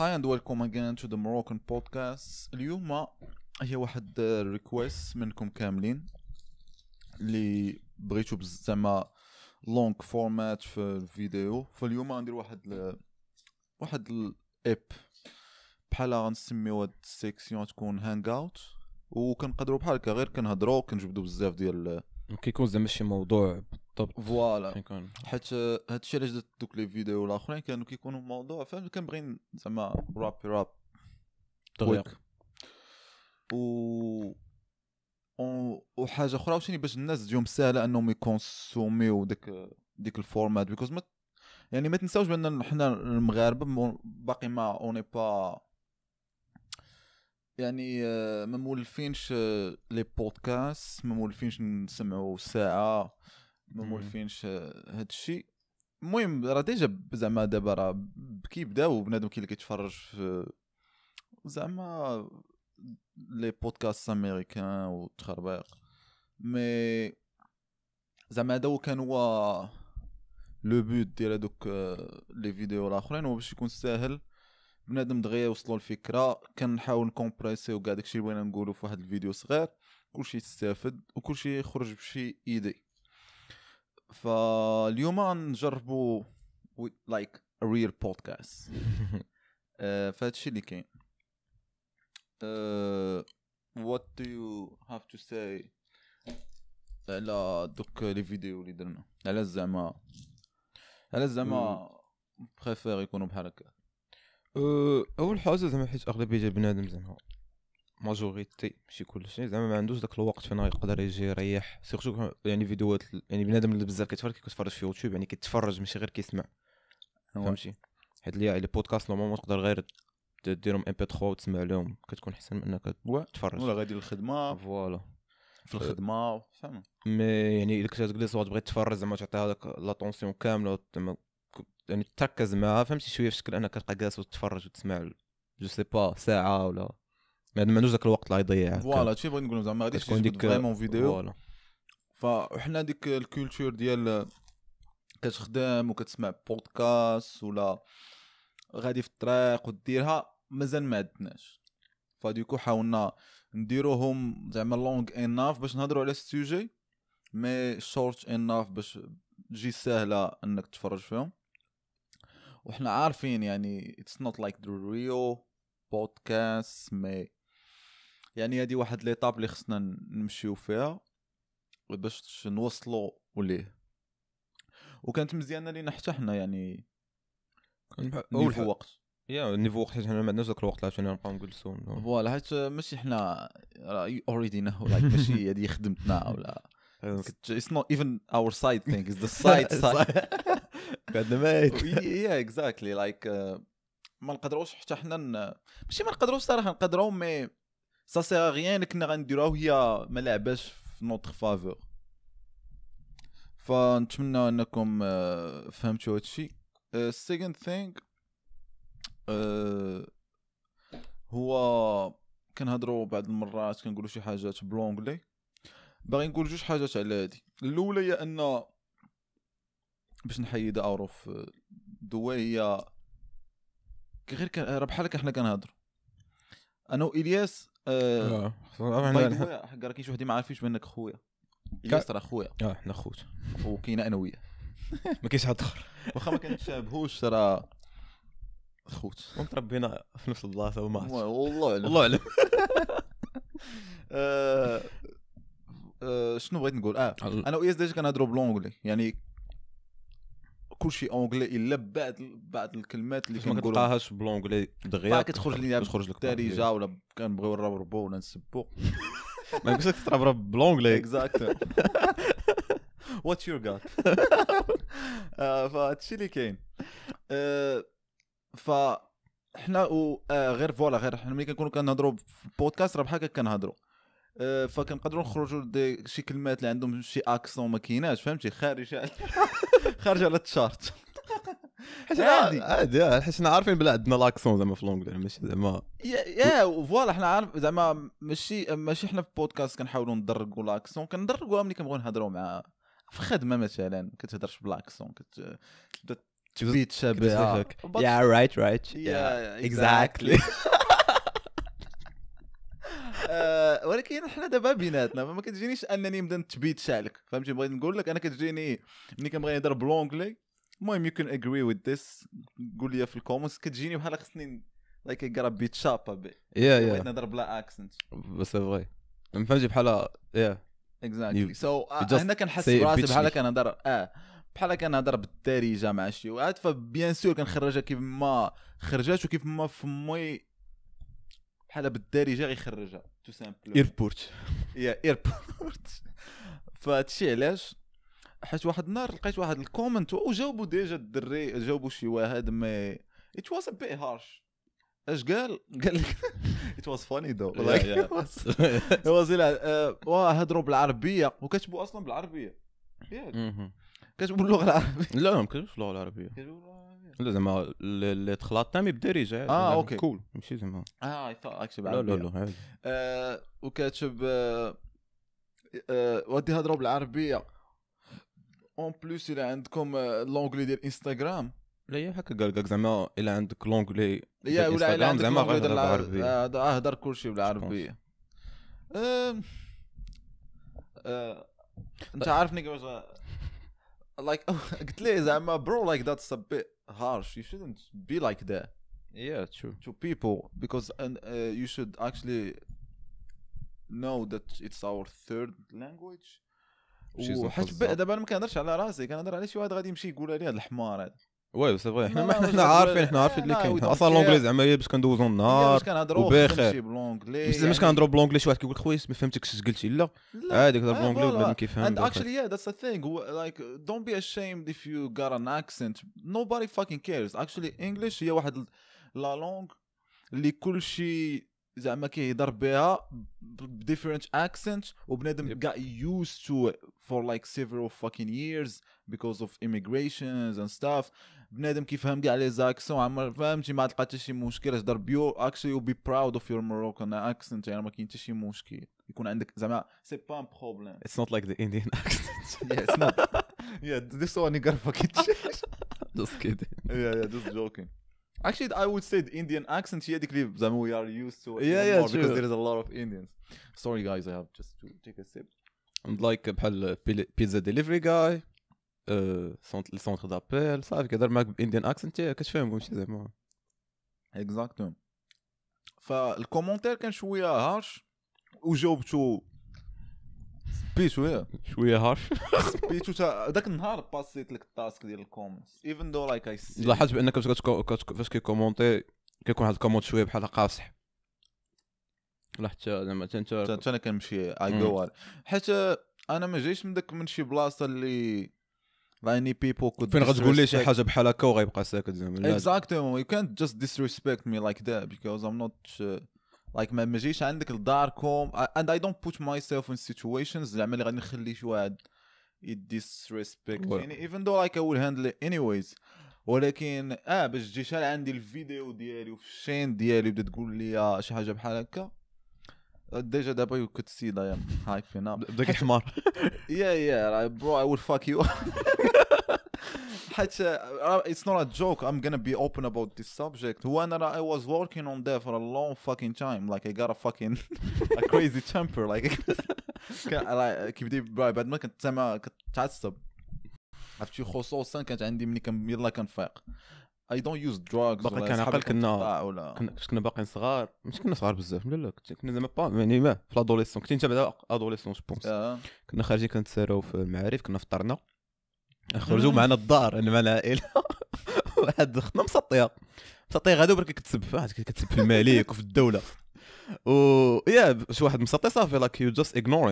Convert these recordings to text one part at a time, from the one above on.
Hi and welcome again to the Moroccan podcast اليوم هي واحد request منكم كاملين اللي بغيتو زعما long format في الفيديو. فاليوم غندير واحد ل... واحد ... لاب بحال غنسميو هاد ال section تكون hang out وكنقدروا بحال هكا غير كنهضروا كنجبدوا بزاف ديال كيكون زعما شي موضوع بالضبط voilà كيكون حيت آه، هادشي علاش درت دوك les vidéos الاخرين كانوا كيكونوا موضوع فاهم كنبغي زعما rap rap quick و وحاجه أخرى عاوتاني باش الناس تجيهم ساهله انهم يكونسوميو ديك ديك ال format because ما يعني ما تنساوش بان حنا المغاربه باقي ما اوني با يعني ما مولفينش les podcasts ما مولفينش نسمعوا ساعه ما. مولفينش هاد الشيء المهم راه déjà زعما دابا راه كي بداو بنادم كي اللي كيتفرج في زعما les podcasts américains والتخربيق mais زعما هذا هو كان هو le but ديال هذوك آه، les vidéos الآخرين. هو باش يكون ساهل بنادم دغيا يوصلوا الفكرة كنحاول نكومبريسيو كاع داكشي اللي بغينا نقولو في واحد الفيديو صغير. كلشي يستافد وكلشي يخرج بشي إيدي. فاليوم غنجربوا like real podcast فهادشي اللي كاين. what do you have to say على دوك les vidéos اللي درنا؟ على زعما على زعما préfère يكونوا بحال هكا. أه، أول حاجة زعما حيت أغلبية ديال بنادم زعما. majorité ماشي كلشي. زعما ما عندوش داك الوقت فين يقدر يجي يريح. surtout يعني فيديوهات يعني بنادم اللي بزاف كيتفرج كيتفرج في يوتيوب يعني كيتفرج ماشي غير كيسمع. فهمتي؟ حيت les les podcasts normalement تقدر غير ديرهم MP 3 وتسمع لهم. كتكون أحسن من إنك تتفرج. ولا غادي للخدمة. voilà في الخدمة فهمت. mais يعني إلا كنت تجلس وتبغي تتفرج زعما تعطي هذاك l'attention كاملة يعني تركز معها فهمتي؟ شوية في شكل إنك كتبقى جالس وتتفرج وتسمع je sais pas ساعة ولا ما ما عندوش ذاك الوقت اللي يضيع هكا. voilà هادشي بغيت نقول زعما ما غاديش تجبد ديك vraiment vidéo. voilà. فحنا ديك ال culture ديال كتخدم وكتسمع بودكاست ولا غادي في الطريق وديرها مازال ما عندناش. ف du coup حاولنا نديروهم زعما long enough باش نهضروا على ال sujet mais short enough باش تجي سهلة إنك تتفرج فيهم. وحنا عارفين يعني it's not like the real podcast mais يعني هذه واحد ليطاب اللي خصنا نمشيو فيها باش نوصلوا ليه وكانت مزيانة لينا حتى حنا يعني نيفو وقت. يا النيفو وقت حيت حنا ما عندناش ذاك الوقت عشان نبقاو نجلسوا فوالا حيت ماشي حنا اوريدي نو لايك ماشي هذه خدمتنا ولا اتس نوت ايفن اور سايد ثينك از ذا سايد سايد قعدنا ميت يا اكزاكتلي لايك ما نقدروش حتى حنا ماشي ما نقدروش صراحة نقدروا mais ça c'est rien كنا غنديروها وهي ما لاعباش في notre faveur فنتمنى انكم آه، فهمتوا هادشي ال second thing هو كنهضروا بعض المرات كنقولوا شي حاجات blindly. باغي نقول جوج حاجات على هادي. الأولى هي أن باش نحيدها out of the way هي غير كان راه بحال حنا كنهضروا. أنا والياس آه by the way، حق راه كاين شي وحدين ما عارفينش بانك خويا الياس راه خويا آه حنا خوت وكاين أنا وياه. ما كاينش حد آخر. واخا ما كنتشابهوش راه خوت ومتربينا في نفس البلاصة وما عرفتش. والله أعلم. والله أعلم. آه، آه، شنو بغيت نقول؟ آه أنا وياس ديجا كنهضروا ب l'anglais يعني كلشي anglais إلا بعض بعض الكلمات اللي ما كتلقاهاش ب l'anglais دغيا كتخرج لي تخرج لك دارجه ولا كنبغيو نربربو ولا نسبو. ما يمكنش لك تضرب ب l'anglais exact what's your gut فهادشي اللي كاين. آه، ف حنا آه، غير voilà غير حنا ملي كنكونوا كنهضروا في بودكاست راه بحال هكا كنهضروا فكنقدروا نخرجوا دي شي كلمات اللي عندهم شي accent ما كايناش فهمتي؟ خارج على خارج على التشارت عادي. عادي عادي حيت حنا عارفين بلا عندنا l'accent زعما في l'anglais ماشي زعما yeah yeah voilà حنا عارف زعما ماشي ماشي حنا في بودكاست كنحاولوا ندرقوا l'accent كندرقوها ملي كنبغيو نهضروا مع في خدمة مثلا ما كتهضرش ب l'accent كت تبيت yeah right right. Yeah, exactly. آه، ولكن حنا دابا بيناتنا فما كتجينيش أنني نبدا نتبيت شعلك. فهمتي؟ بغيت نقول لك أنا كتجيني ملي كنبغي نهضر بلونجلي. المهم يو كان اجري وذ ذس قول لي في الكومنتس كتجيني بحال خصني لايك اي بيت شاب بي يا بغيت يا نهضر بلا اكسنت بس فغي فهمتي؟ بحال يا اكزاكتلي سو هنا كنحس براسي بحال. كنهضر آه بحال كنهضر بالدارجة مع شي. واحد فبيان سور كنخرجها كيف ما خرجات وكيف ما فمي بحال بالدارجه غيخرجها tout simple. airport yeah airport فهادشي علاش؟ حيت واحد النهار لقيت واحد ال comment وجاوبوا ديجا الدري جاوبوا شي واحد mais it was a bit harsh اش قال؟ قال لك it was funny though زيلا آه، واه هضروا بالعربية. وكتبوا أصلا بالعربية. كتبوا اللغة العربية. لا ما كتبش اللغة العربية. كتبوا. لا زعما اللي تخلط تامي بالدارجه آه، okay. cool ماشي زعما. آه I thought actually لا لا لا آه، وكاتب آه، آه، ودي هضروا بالعربية. en plus إلى عندكم آه، l'anglais ديال انستغرام لا هي هكا قال لك زعما الا عندك l'anglais يا ولا الا عندك زعما غير ديال هضر الع- بالعربية. آه، كلشي بالعربية. آه، أنت عارفني كيفاش like قلت ليه زعما bro like that's a bit harsh you shouldn't be like that يا تشو to people because and, uh, you should actually know that it's our third language وحيت. دابا أنا ما كنهضرش على راسي كنهضر على شي واحد غادي يمشي يقول لي هذا الحمار هذا oui pas vrai حنا ما حنا عارفين حنا عارفين اللي كاين أصلا care. l'anglais زعما باش كندوزو النهار باش كنهضروا وبخير. نمشي ب l'anglais كنهضروا شي واحد كيقول لك خويا ما فهمتكش اش قلتي لا عادي كتهضر ب l'anglais وبنادم كيفهم بخير. actually, yeah, that's the thing. Wh- Like, don't be ashamed if you got an accent. Nobody fucking cares. Actually, English هي واحد la langue اللي كل شيء زعما كيهضر بها ب different accents وبنادم got used to it for like several fucking years because of immigrations and stuff بنادم كيفهم كاع les accents عمر فهمتي ما تلقى حتى شي مشكل تهضر بيه you actually you'll be proud of your Moroccan accent يعني ما كاين حتى شي مشكل يكون عندك زعما c'est pas problème It's not like the Indian accent yeah, it's not. yeah, this one you gotta fucking change. just kidding yeah, yeah, just joking. Actually, I would say the Indian accent هي ديك اللي زعما we are used to it Yeah, more yeah, because true. there is a lot of Indians. Sorry guys, I have just to take a sip. And like بحال بيتزا ديليفري جاي سونتر دابيل صافي كيهضر معاك بإنديان اكسنت كتفهم ماشي زعما. Exactly. فالكومنتير كان شوية هارش وجاوبتو بي شوية. شوية harsh. بيتو تا ذاك النهار باسيت لك ال task ديال ال comments even though like I see. لاحظت بأنك فاش كيكومونتي كيكون واحد ال comment شوية بحال قاصح. لا حتى زعما انت أنا كنمشي اي. جو حيت أنا ما جايش من داك من شي بلاصة اللي راني people could فين غتقول ليه شي حاجة بحال هكا وغيبقى ساكت زعما اكزاكتومون يو كانت جاست ديسريسبكت مي لايك ذات بيكوز ام نوت like ما مجيش عندك لداركم. and I don't put myself in situations زعما اللي غادي نخلي شي واحد ي disrespect. يعني even though like I will handle anyways ولكن آه باش تجي شال عندي الفيديو ديالي وفي ال chaîne ديالي بدات تقول لي آه، شي حاجة بحال هكا ديجا دابا you could see them hyping up بداك حمار yeah yeah bro I will fuck you you. حتى uh, it's not a joke. I'm gonna be open about this subject. When I I was working on that for a long fucking time, like I got a fucking a crazy temper, like كيبدا بعد ما كنت زعما كتعصب عرفتي خصوصا كانت عندي ملي كان يلا كنفيق I don't use drugs باقي كان عقل كنا- ولا كنا باقيين صغار. مش كنا صغار بزاف لا لا كنا زعما با يعني ما في l'adolescence كنت إنت بعدا adolescent je pense. كنا خارجين كنتساراو في المعارف كنا فطرنا خرجوا. معنا الدار أنا مع العائله واحد اختنا مسطيه مسطيه غادا برك كتسب كتسب في الملك وفي الدولة و yeah شي واحد مسطي صافي like you just ignore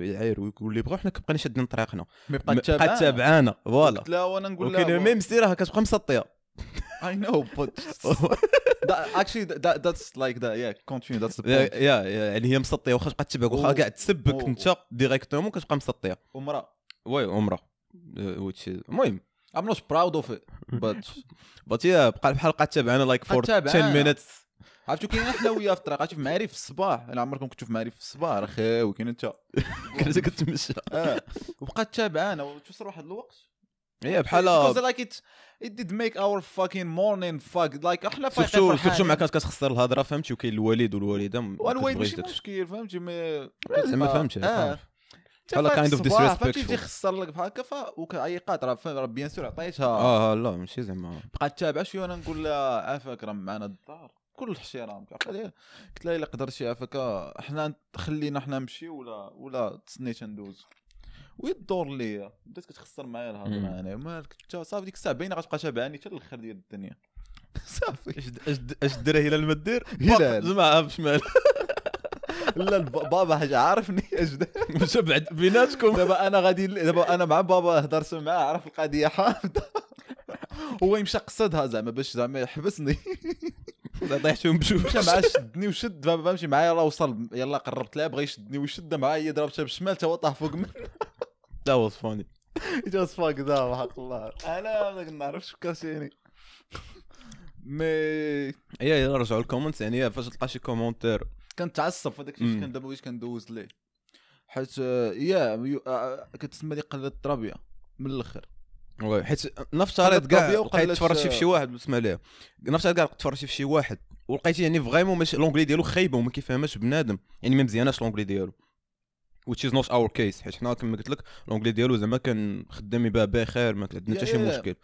يعاير ويقول لي بغا حنا كبقينا شادين طريقنا بقى. تابعانا voilà لها وأنا نقول لها ولكن même سيرها كتبقى مسطية I know, but that, actually that, that that's like that. Yeah, continue. That's the yeah. يا- يعني هي مسطية واخا تبقى تتبعك واخا كاع تسبك انت directement كتبقى مسطية ومرأة. oui عمره ويتش المهم I'm not proud of it, but بات يا بقى بحال بقى تابعنا فور بقى 10 تابعانا. مينيتس عرفتوا كاين إحنا وياه في الطريق عرفتي في معارف الصباح. أنا عمركم كنتوا في معارف في الصباح راه خاوي كاين انت. كنت كتمشى آه. وبقى تابعانا وتوصل واحد الوقت. هي بحال because like it it did make our fucking morning fuck. Like إحنا فايقين فرحانين. سيرتو مع كانت كتخسر الهضرة فهمتي؟ وكاين الوالد والوالدة والوالد ماشي. مشكل فهمتي؟ مي زعما آه، فهمتي بحال kind of فهمتي disrespectful. يجي يخسر لك بحال هكا وكعيقات راه راه bien sûr عطيتها آه لا ماشي زعما بقات تابعه شوية وأنا نقول لها عافاك راه معنا الدار. كل لي قلت لها الا قدرتي عافاك إحنا خلينا حنا نمشي ولا ولا تسنيت ندوز ويدور ليا بدات كتخسر معايا. الهضره أنا مالك؟ انت صافي ديك الساعة باينه غتبقى تابعني حتى الآخر ديال الدنيا. صافي. اش اش اش دير هلال ما دير هلال. جمعها بشمال لا بابا حاجة عارفني. مشى بعد بيناتكم دابا أنا غادي دابا أنا مع بابا هضرت معاه عرف القضية حامضة. هو يمشى قصدها زعما باش زعما يحبسني. طيحتهم بجوج. مشى معاه شدني وشد. بابا مشي معايا يلاه وصل. يلا قربت لها بغى يشدني ويشد معايا ضربتها بالشمال تا هو طاح فوق مني ذا واز فاني جاز فاك ذا حق الله. أنا ما نعرفش فكرتيني mais هي هي رجعوا ال comments يعني فاش تلقى شي commentaire كنتعصب في هذاك الشيء. كان دابا بغيت كندوز ليه؟ حيت آه، يا يو- آه، كتسمى لي قلة التربيه من الأخر. oui حيت نفترض كاع لقيت تفرجتي في شي واحد اسمع ليه نفترض كاع تفرجتي في شي واحد ولقيتي يعني vraiment ماشي l'anglais ديالو خايبة وما كيفهمش بنادم. يعني ما مزياناش l'anglais ديالو. Which is not our case. حيت حنا كما قلت لك l'anglais ديالو زعما كان خدامي بها بخير ما عندنا حتى شي. مشكل.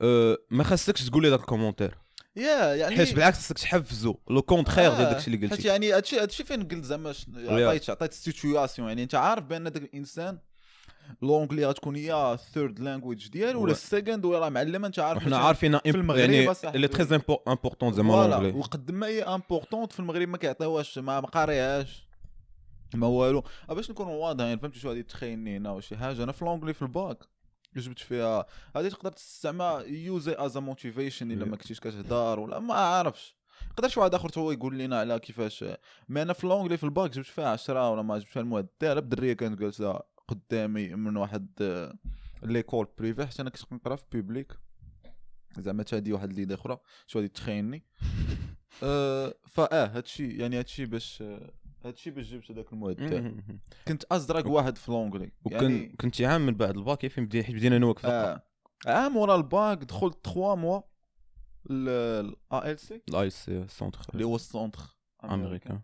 أه ما خاصكش تقول لي داك ال commentaire. يا يعني حيت بالعكس خاصك تحفزو. le contraire ديال آه، داكشي اللي قلتي. يعني هادشي هادشي فين قلت زعما. عطيت عطيت situation يعني انت عارف بأن داك الإنسان l'anglais غتكون هي ال third language ديالو ولا. ال second ولا معلمه انت عارف باش- عارفين في المغرب يعني. اللي très important زعما l'anglais وقد ما هي importante في المغرب ما كيعطيوهاش ما ما قاريهاش ما والو. أه باش نكونوا واضحين فهمتي شو غادي تخيلني هنا وشي حاجة؟ أنا في l'anglais في الباك. جبت فيها هذه تقدر تستعمل يوزي از موتيفيشن إلا Yeah. ما كنتيش كتهضر ولا ما عارفش يقدر شي واحد آخر هو يقول لنا على كيفاش ما أنا في لونجلي في الباك جبت فيها 10 ولا ما جبت فيها المعدل لا بدريه كانت جالسة قدامي من واحد آه، ليكول بريفي حتى أنا كنت كنقرا في بيبليك زعما تهدي واحد الليلة أخرى شو غادي تخيلني أه فاه هادشي يعني هادشي باش آه، هادشي باش جبت هذاك المعدل كنت أزرق واحد في لونجلي وكان يعني كنت عام من بعد الباك فين بدينا حيت بدينا أنا وياك في آه. عام ورا الباك دخلت 3 موا الا ال سي الاي سي سونتر اللي هو السونتر امريكان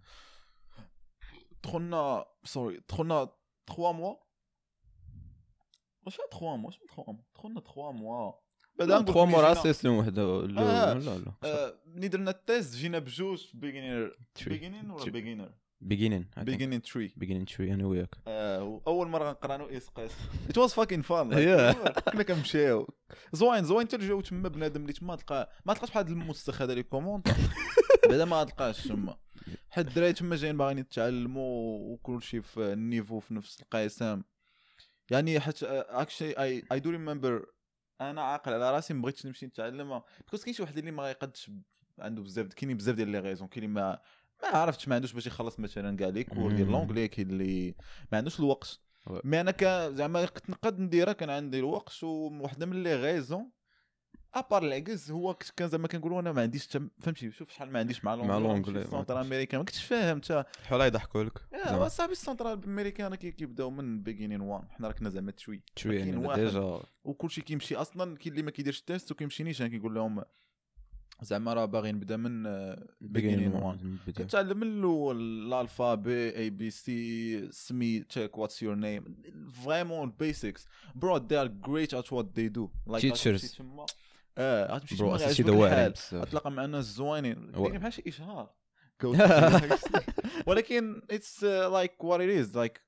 دخلنا سوري دخلنا 3 موا واش 3 موا واش 3 موا دخلنا 3 موا بعدا نقول 3 لك مورا جينا- سيسيون وحده. آه. لا لا لا آه، ملي درنا التيست جينا بجوج بيجينير. beginning ولا. beginner beginning beginning 3 beginning شوي أنا وياك اول مرة غنقرا أنا واسقاس it was fucking fun. كنا كنمشيو زوين زوين. تلجاو تما بنادم اللي تما تلقى ما تلقاش واحد الموسخ هذا اللي comment بعدا ما تلقاش تما حيت الدراري تما جايين باغيين يتعلموا وكل شيء في ال niveau في نفس القسم. يعني حيت actually I I do remember أنا عاقل على راسي ما بغيتش نمشي نتعلم because كاين شي واحد اللي ما يقدش عنده بزاف كاينين بزاف ديال les raisons كاين اللي ما ما عرفتش ما عندوش باش يخلص مثلا كاع les cours ديال. l'anglais كاين اللي ما عندوش الوقت. mais أنا كا زعما كنت نقد نديرها كان عندي الوقت وواحده من les raisons à part العكز هو كنت كان زعما كنقولوا أنا ما عنديش تم... فهمتي شوف شحال ما عنديش مع مع l'anglais، ال centre. américain ما كنتش فاهم انت شحال يضحكوا لك زعما. صاحبي ال centre ال américain كي- كيبداو من beginning one حنا راه كنا زعما تشوي شوي كاين يعني. déjà وكلشي كيمشي أصلا كاين اللي ما كيديرش ال test وكيمشي نيشان كيقول لهم زعما راه باغي نبدا من بيجينين وان كتعلم من الأول الألفابي اي بي سي سمي تشيك واتس يور نيم فريمون البيسكس برو great at what they do. Like Teachers. غتمشي تما. آه غتمشي برو أساسي دواعي غتلاقى مع ناس زوينين بحال شي إشهار. ولكن اتس لايك وات ات از لايك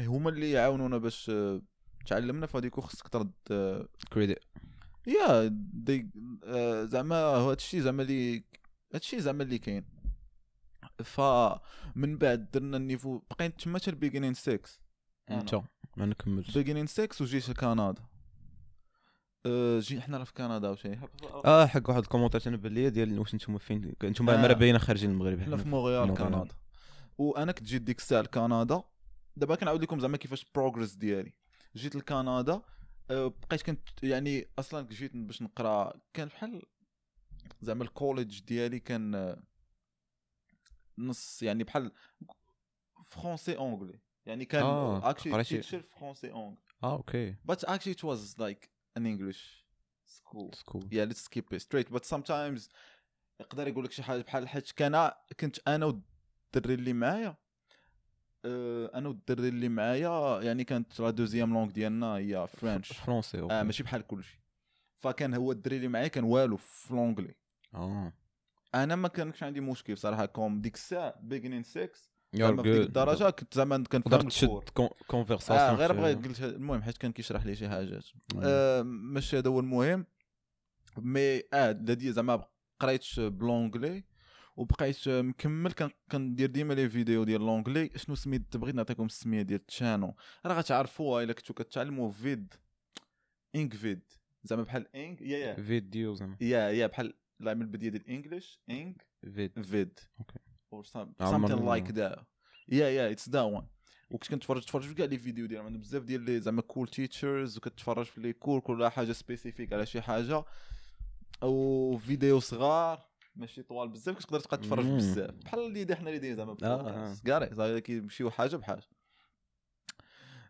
هما اللي يعاونونا باش آه، تعلمنا فهاديك خصك ترد آه، كريديت يا دي آه، زعما هو هادشي زعما اللي هادشي زعما اللي كاين. فمن بعد درنا ال niveau بقيت تما حتى ال beginning 6 انت ما نكملش. beginning 6 وجيت لكندا. آه، جي حنا راه في كندا وشي آه حق واحد ال commentaire أنا بان ليا ديال واش نتوما فين نتوما آه. مرة باينة خارجين المغرب. حنا في مونريال. كندا. وأنا كنت جيت ديك الساعة لكندا. دابا كنعاود لكم زعما كيفاش ال progress ديالي. جيت لكندا. آه، بقيت كنت يعني أصلا جيت باش نقرأ كان بحال زعما ال college ديالي كان آه، نص يعني بحال français anglais يعني كان آه، actually قريتي- teacher français anglais آه okay. But actually it was like an English school. school yeah let's keep it straight. But sometimes يقدر يقول لك شي حاجة بحال حيت كان كنت أنا والدري اللي معايا آه، أنا والدري اللي معايا يعني كانت la deuxième langue ديالنا هي French. français آه ماشي بحال كلشي. فكان هو الدري اللي معايا كان والو في l'anglais آه. أنا ما كانش عندي مشكل صراحة comme ديك الساعة beginning 6 You're زعما في ديك. الدرجة كنت زعما كنفهم تقدر الكور تشد conversation آه غير بغيت قلت المهم حيت كان كيشرح لي شي حاجات. آه ماشي هذا هو المهم mais آه دي زعما قريت ب l'anglais وبقيت مكمل كان كندير ديما les vidéos ديال l'anglais شنو سميت بغيت نعطيكم السمية ديال ال chaîno راه غتعرفوها إلا كنتو كتعلموا فيد إنك فيد. زعما بحال Eng yeah yeah. video زعما. yeah yeah بحال لا من البداية ديال الانجليش EngVid. Vid. أوكي. something ما- like that. yeah yeah it's the one وكنت كنتفرج تفرج في كاع les vidéos ديالهم عندهم بزاف ديال لي زعما cool teachers وكتفرج في les cours كل حاجة spécifique على شي حاجة. أو فيديو صغار. ماشي طوال بزاف كتقدر تبقى تتفرج. بزاف. بحال اللي دي حنا اللي دايرين زعما آه. carré صافي كيمشيو حاجة بحاجه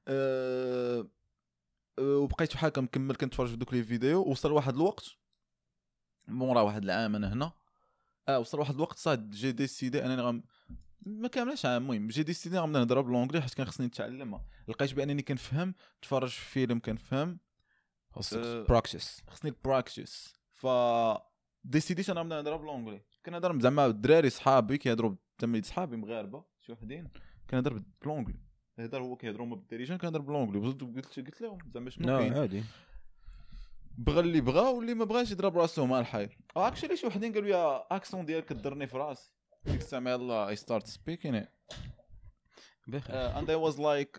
أه أه، وبقيت بحال هكا مكمل كنتفرج في دوك les vidéos. وصل واحد الوقت. مورا واحد العام أنا هنا. آه وصل واحد الوقت صاد j'ai décidé أنني غم ما كاملاش عام المهم j'ai décidé غنبدا نهضر ب l'anglais حيت كان خصني نتعلمها لقيت بأنني كنفهم تفرج في فيلم كنفهم. أه، practice خصني ال practice ف décidéت أنا نهضر ب l'anglais كنهضر زعما الدراري صحابي كيهضروا تمليت صحابي مغاربة. شي وحدين؟ كنهضر ب l'anglais هضر هو كيهضروا هما بالدارجه كنهضر ب l'anglais قلت قلت لهم؟ زعما شنو كاين؟ عادي. بغى اللي بغى واللي ما بغاش يضرب راسو مع الحيط actually شي وحدين قالوا لي accent ديالك كضرني في راسي. ديك الساعة يلا I start speaking and I was like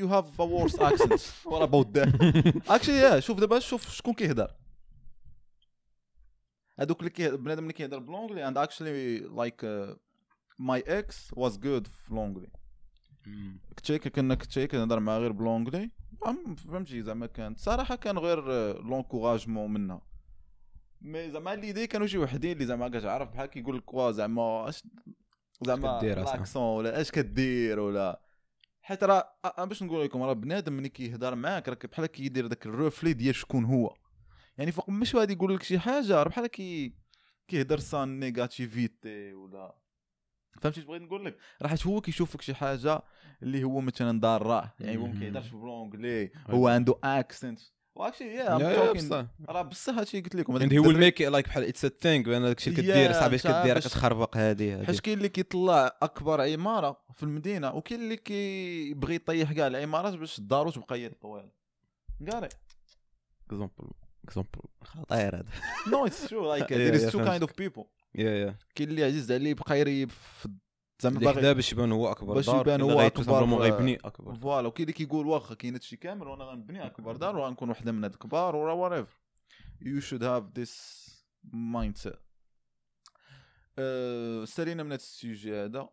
you have a worse accent. What about that? Actually yeah شوف دابا شوف شكون كيهضر. هذوك اللي بنادم اللي كيهضر ب l'anglais actually like uh, my ex was good في l'anglais. كتشيك كنا كتشيك نهضر معاه غير ب l'anglais. فهمتي زعما كانت صراحة كان غير l'encouragement منها mais زعما ليدي كانوا شي وحدين اللي زعما كتعرف بحال كيقول لك وا زعما اش زعما؟ l'accent ولا أش كدير ولا. حيت راه باش نقول لكم راه بنادم ملي كيهضر معاك راه بحال كيدير داك ال reflet ديال شكون هو. يعني فوق مش غادي يقول لك شي حاجة راه بحال كي كيهضر ça négativité ولا فهمتي اش بغيت نقول لك؟ راه حيت هو كيشوفك شي حاجة اللي هو مثلا ضارة يعني هو ما. كيهضرش ب l'anglais هو عنده accent و actually yeah راه بصح هادشي قلت لكم. Will make it like بحال it's a thing بان داكشي اللي كدير صاحبي اش كدير كتخربق هادي حيت كاين اللي كيطلع أكبر عمارة في المدينة وكاين اللي كيبغي يطيح كاع العمارات باش الدارو تبقى هي الطوال carré exemple exemple خطير هذا. no it's true like there is yeah, two kind of people yeah yeah كاين اللي عزيز عليه يبقى يريب في زعما باغي باش يبان هو أكبر باش يبان هو غيتو simplement آه، غيبني أكبر. voilà وكاين اللي كيقول واخا كاين هادشي كامل وأنا غنبني أكبر دار وغنكون وحدة من هاد الكبار ولا whatever. You should have this mindset. أه سالينا من هاد ال sujet هذا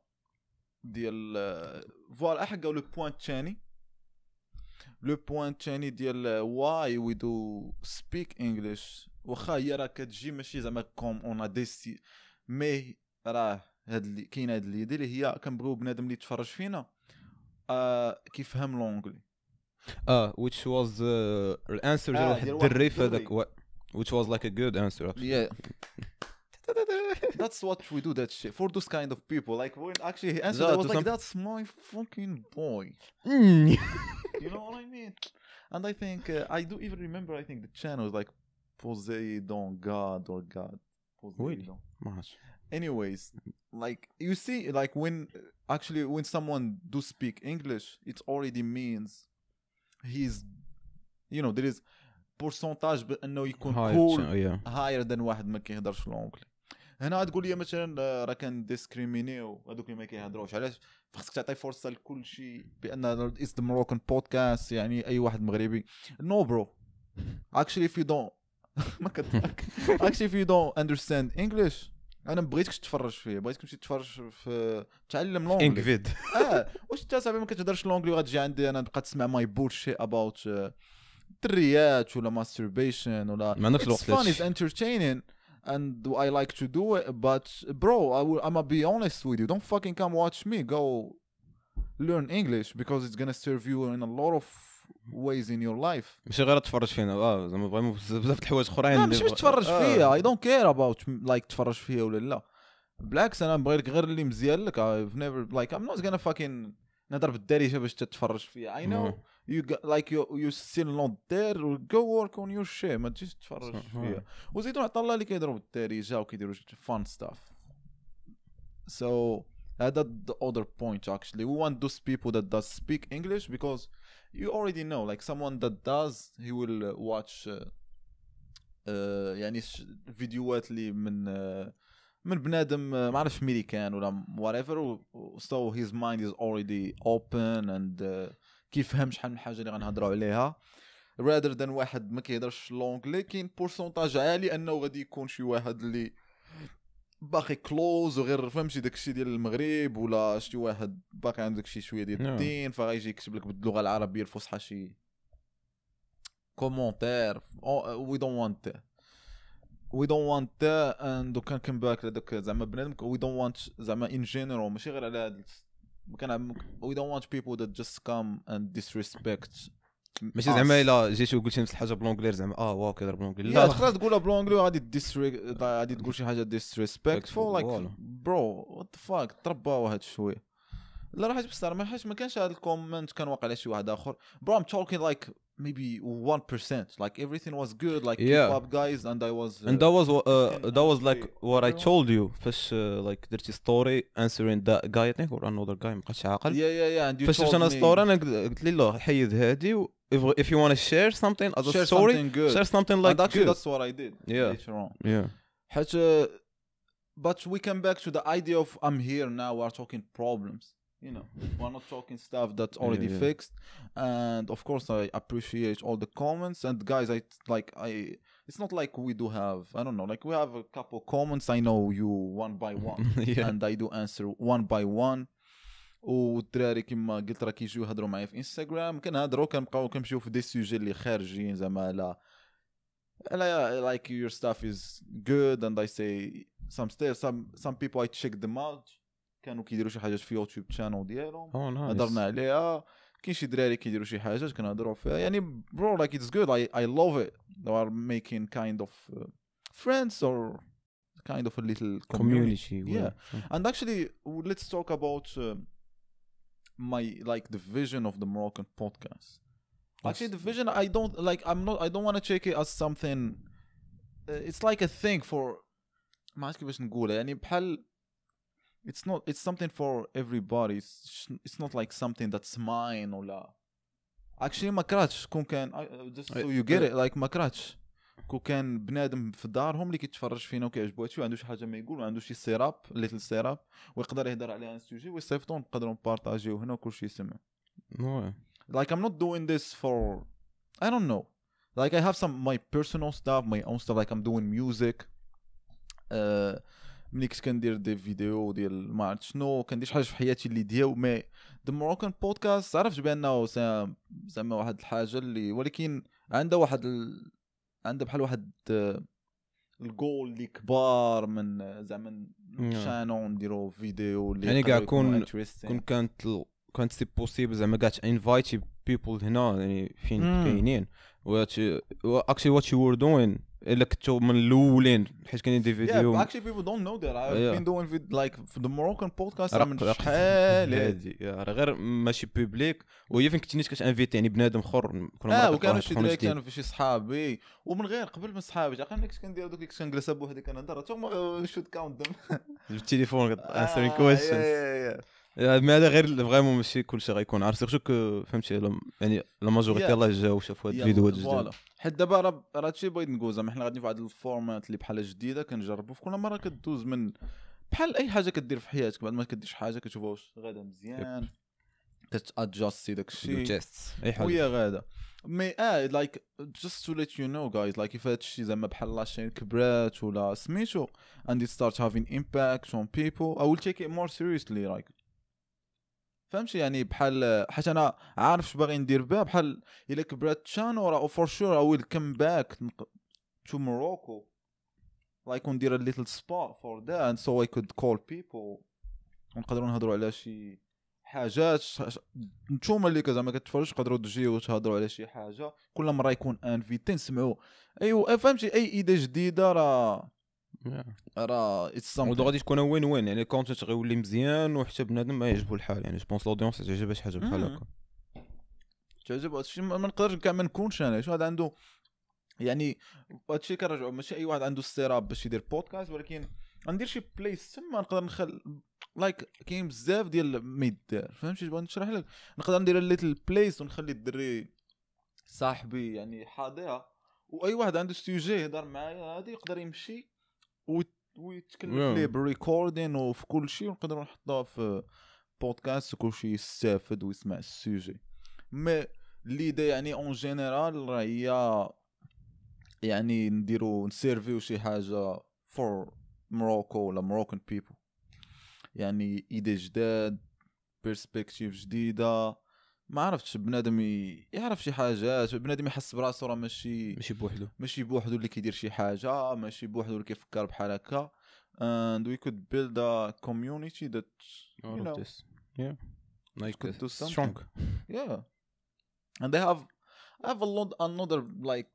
ديال آه، voilà حقا le point الثاني le point الثاني ديال why we do speak English واخا هي راه كتجي ماشي زعما comme on dit mais راه هاد اللي كاين هاد اللي اللي هي كنبغيو بنادم اللي يتفرج فينا آه كيفهم l'anglais آه which was الانسر ديال آه، واحد ديال واحد الدري في. هذاك which was like a good answer actually. Yeah. That's what we do that shit for those kind of people. Like when actually he answered, I was like, some- "That's my fucking boy." You know what I mean? And I think uh, I do even remember. I think the channel was like Poseidon God or God. Poseidon. ما عرفتش. Anyways, like you see, like when actually when someone do speak English, it already means he's, you know, there is percentage بانه يكون Higher cool chan- yeah. هاير ذان واحد ما كيهضرش لونجلي هنا تقول لي مثلا راه كان discriminéو هذوك اللي ما كيهضروش. علاش؟ خاصك تعطي فرصة لكل شيء بأن it's the Moroccan podcast يعني أي واحد مغربي. no bro actually you don't ما كتضحك actually you don't understand English أنا ما بغيتكش تتفرج فيه بغيتك تمشي تتفرج في تعلم l'anglais EngVid آه. واش أنت صاحبي ما كتهضرش l'anglais وغتجي عندي أنا نبقى تسمع my bullshit about دريات ولا masturbation ولا ما عندكش الوقت لهادشي. it's entertaining. and I like to do it but bro I will, I'm gonna be honest with you don't fucking come watch me go learn English because it's gonna serve you in a lot of ways in your life ماشي غير تفرج فينا اه زعما فريمون بزاف بزاف د الحوايج اخرين لا اللي ماشي باش بغ- تفرج آه. فيا اي دونت كير اباوت لايك تفرج فيا ولا لا بالعكس انا نبغي لك غير اللي مزيان لك I've never like I'm not gonna fucking نهضر بالدارجه باش تتفرج فيا I know آه. you got, like you you still not there go work on your shit ما تجيش تفرج صح، فيا آه. وزيدوا عطا الله اللي كيهضروا بالدارجه وكيديروا fun stuff so هذا the other point actually we want those people that does speak English because you already know like someone that does he will uh, watch uh, uh, يعني ش- فيديوهات اللي من uh, من بنادم uh, ما عرفش امريكان ولا whatever و- و- so his mind is already open and uh, كيفهم شحال من حاجة اللي غنهضروا عليها rather than واحد ما كيهضرش l'anglais كاين pourcentage عالي أنه غادي يكون شي واحد اللي باقي closed وغير فهمتي داكشي ديال المغرب ولا شي واحد باقي عنده داكشي شوية ديال. الدين فغيجي يكتب لك باللغة العربية الفصحى شي commentaire we don't want we don't want and can come back لداك زعما بنادم we don't want زعما en général ماشي غير على هاد كان we don't want people that just come and disrespect ماشي زعما إلا جيتي وقلتي نفس الحاجة ب l'anglais زعما آه واو كيهضر ب l'anglais. لا. تقدر تقولها ب l'anglais وغادي غادي تقول شي حاجة disrespectful like. bro what fuck ترباو هاد شوية لا راه حيت بصراحه ما حيت ما كانش هاد ال comment كان واقع على شي واحد آخر. برو ام توكين لايك maybe 1% like everything was good like keep Yeah. up guys and I was uh, and that was uh, fucking that was like angry. what I Yeah. told you فاش uh, like درتي ستوري answering that guy I think or another guy مابقيتش عاقل yeah yeah yeah and you فاش told درت انا me ستوري انا قلت قلت لي لا حيد هادي و if, if you want to share something as a share story something good share something like and actually good that's what I did Yeah. later on yeah حيت uh, but we come back to the idea of I'm here now we're talking problems you know we're not talking stuff that's already yeah. fixed and of course I appreciate all the comments and guys I like I it's not like we do have I don't know like we have a couple comments I know you one by one yeah and I do answer one by one والدراري كما قلت راه كيجيو يهضروا معايا في انستغرام كنهضروا كنبقاو كنمشيو في دي سوجي اللي خارجين زعما على على like your stuff is good and I say some stuff some some people I check them out كانوا كيديروا شي حاجات في يوتيوب شانل ديالهم oh هضرنا عليها كاين شي دراري كيديروا شي حاجات كنهضروا فيها يعني like it's good I I love it they are making kind of uh, friends or kind of a little community community Yeah. and actually let's talk about uh, my like the vision of the Moroccan podcast actually the vision I don't like I'm not I don't want to take it as something uh, it's like a thing for ما عرفت كيفاش نقولها يعني بحال it's not it's something for everybody it's, sh- it's not like something that's mine ولا actually ما كرهتش كون كان I- just so I- you get it like ما كرهتش كون كان بنادم في دارهم اللي كيتفرج فينا وكيعجبو هادشي وعنده شي حاجه ما يقول وعنده شي سيراب ليتل سيراب ويقدر يهضر عليها ان سوجي ويصيفطو نقدروا نبارطاجيو هنا وكلشي يسمع ouais like I'm not doing this for I don't know. Like I have some my personal stuff, my own stuff. Like I'm doing music. Uh, ملي كنت كندير des vidéos ديال ما عرفت شنو كندير شي حاجة في حياتي اللي ديال mais the Moroccan podcast عرفت بأنه زعما واحد الحاجة اللي ولكن عندها واحد ال... عندها بحال واحد آه، الجول اللي كبار من زعما. شانو نديرو فيديو اللي يعني كاع كون-. كون كانت ال- كانت si possible زعما كاع انفايتي people هنا يعني فين. كاينين actually what you were doing إلا كنتو من الأولين حيت كاينين des vidéos know that. I've Yeah. been doing vid- like for the Moroccan podcast رق- من شحال هادي. غير ماشي public وهي فين كنتي نيت كتانفيتي يعني بنادم اخر كنا آه وكانوا شي دراري. كانوا في شي صحابي ومن غير قبل من صحابي عقل ملي كنت كندير دوك كنت كنجلس بوحدي كنهضر ثم should count them بالتليفون آه، answering questions yeah, mais هذا غير vraiment ماشي كلشي غيكون. عارف surtout كو فهمتي يعني la majorité. الله جاو شافوا هاد. الفيديوهات الجداد. حيت دابا راه راه هادشي بغيت نقول زعما حنا غاديين في واحد ال format اللي بحال جديدة كنجربوا في كل مرة كدوز من بحال أي حاجة كدير في حياتك بعد ما كدير شي حاجة كتشوفها واش غادا مزيان كتادجاستي داك الشيء أي حاجة. وهي غادا mais آه like just to let you know guys like if هادشي زعما بحال la chaîne كبرات ولا سميتو it starts having impact on people. I will take it more seriously like فهمتي؟ يعني بحال حيت أنا عارف اش باغي ندير بها بحال إلا كبرات شانو راه I will come back نق- to Morocco. Like وندير a little spot for that and so I could call people. ونقدروا نهضروا على شي حاجات نتوما اللي زعما كتفرجوا تقدروا تجيو وتهضروا على شي حاجة. كل مرة يكون انفيتي نسمعوا ايوا فهمتي؟ أي idée جديدة راه راه it's غادي تكون win win يعني ال content غيولي مزيان وحتى بنادم ما يعجبو الحال يعني je pense l'audience تعجبها شي حاجة بحال. هكا تعجب هادشي ما نقدرش كاع ما نكونش أنا. شو هذا عنده؟ يعني هادشي كنرجعو ماشي أي واحد عنده setup باش يدير بودكاست ولكن غندير شي place تما نقدر نخل like كاين بزاف ديال ما يدار. فهمتي بغيت نشرح لك. نقدر ندير little place ونخلي الدري صاحبي يعني حاضرها. وأي واحد عنده sujet يهضر معايا هادي يقدر يمشي ويتكلف. ليه بال recording وفي كل شيء ونقدروا نحطوها في بودكاست وكل شيء يستافد ويسمع ال sujet mais l'idée يعني en général راه هي يعني نديرو نسيرفيو شي حاجة for Morocco ولا Moroccan people يعني idées جداد perspective جديدة ما عرفتش بنادم يعرف شي حاجات بنادم يحس براسو راه ماشي ماشي بوحدو ماشي بوحدو اللي كيدير شي حاجة ماشي بوحدو اللي كيفكر بحال هكا and we could build a community that you all of know this yeah like could do uh, something. strong yeah and they have I have a lot another like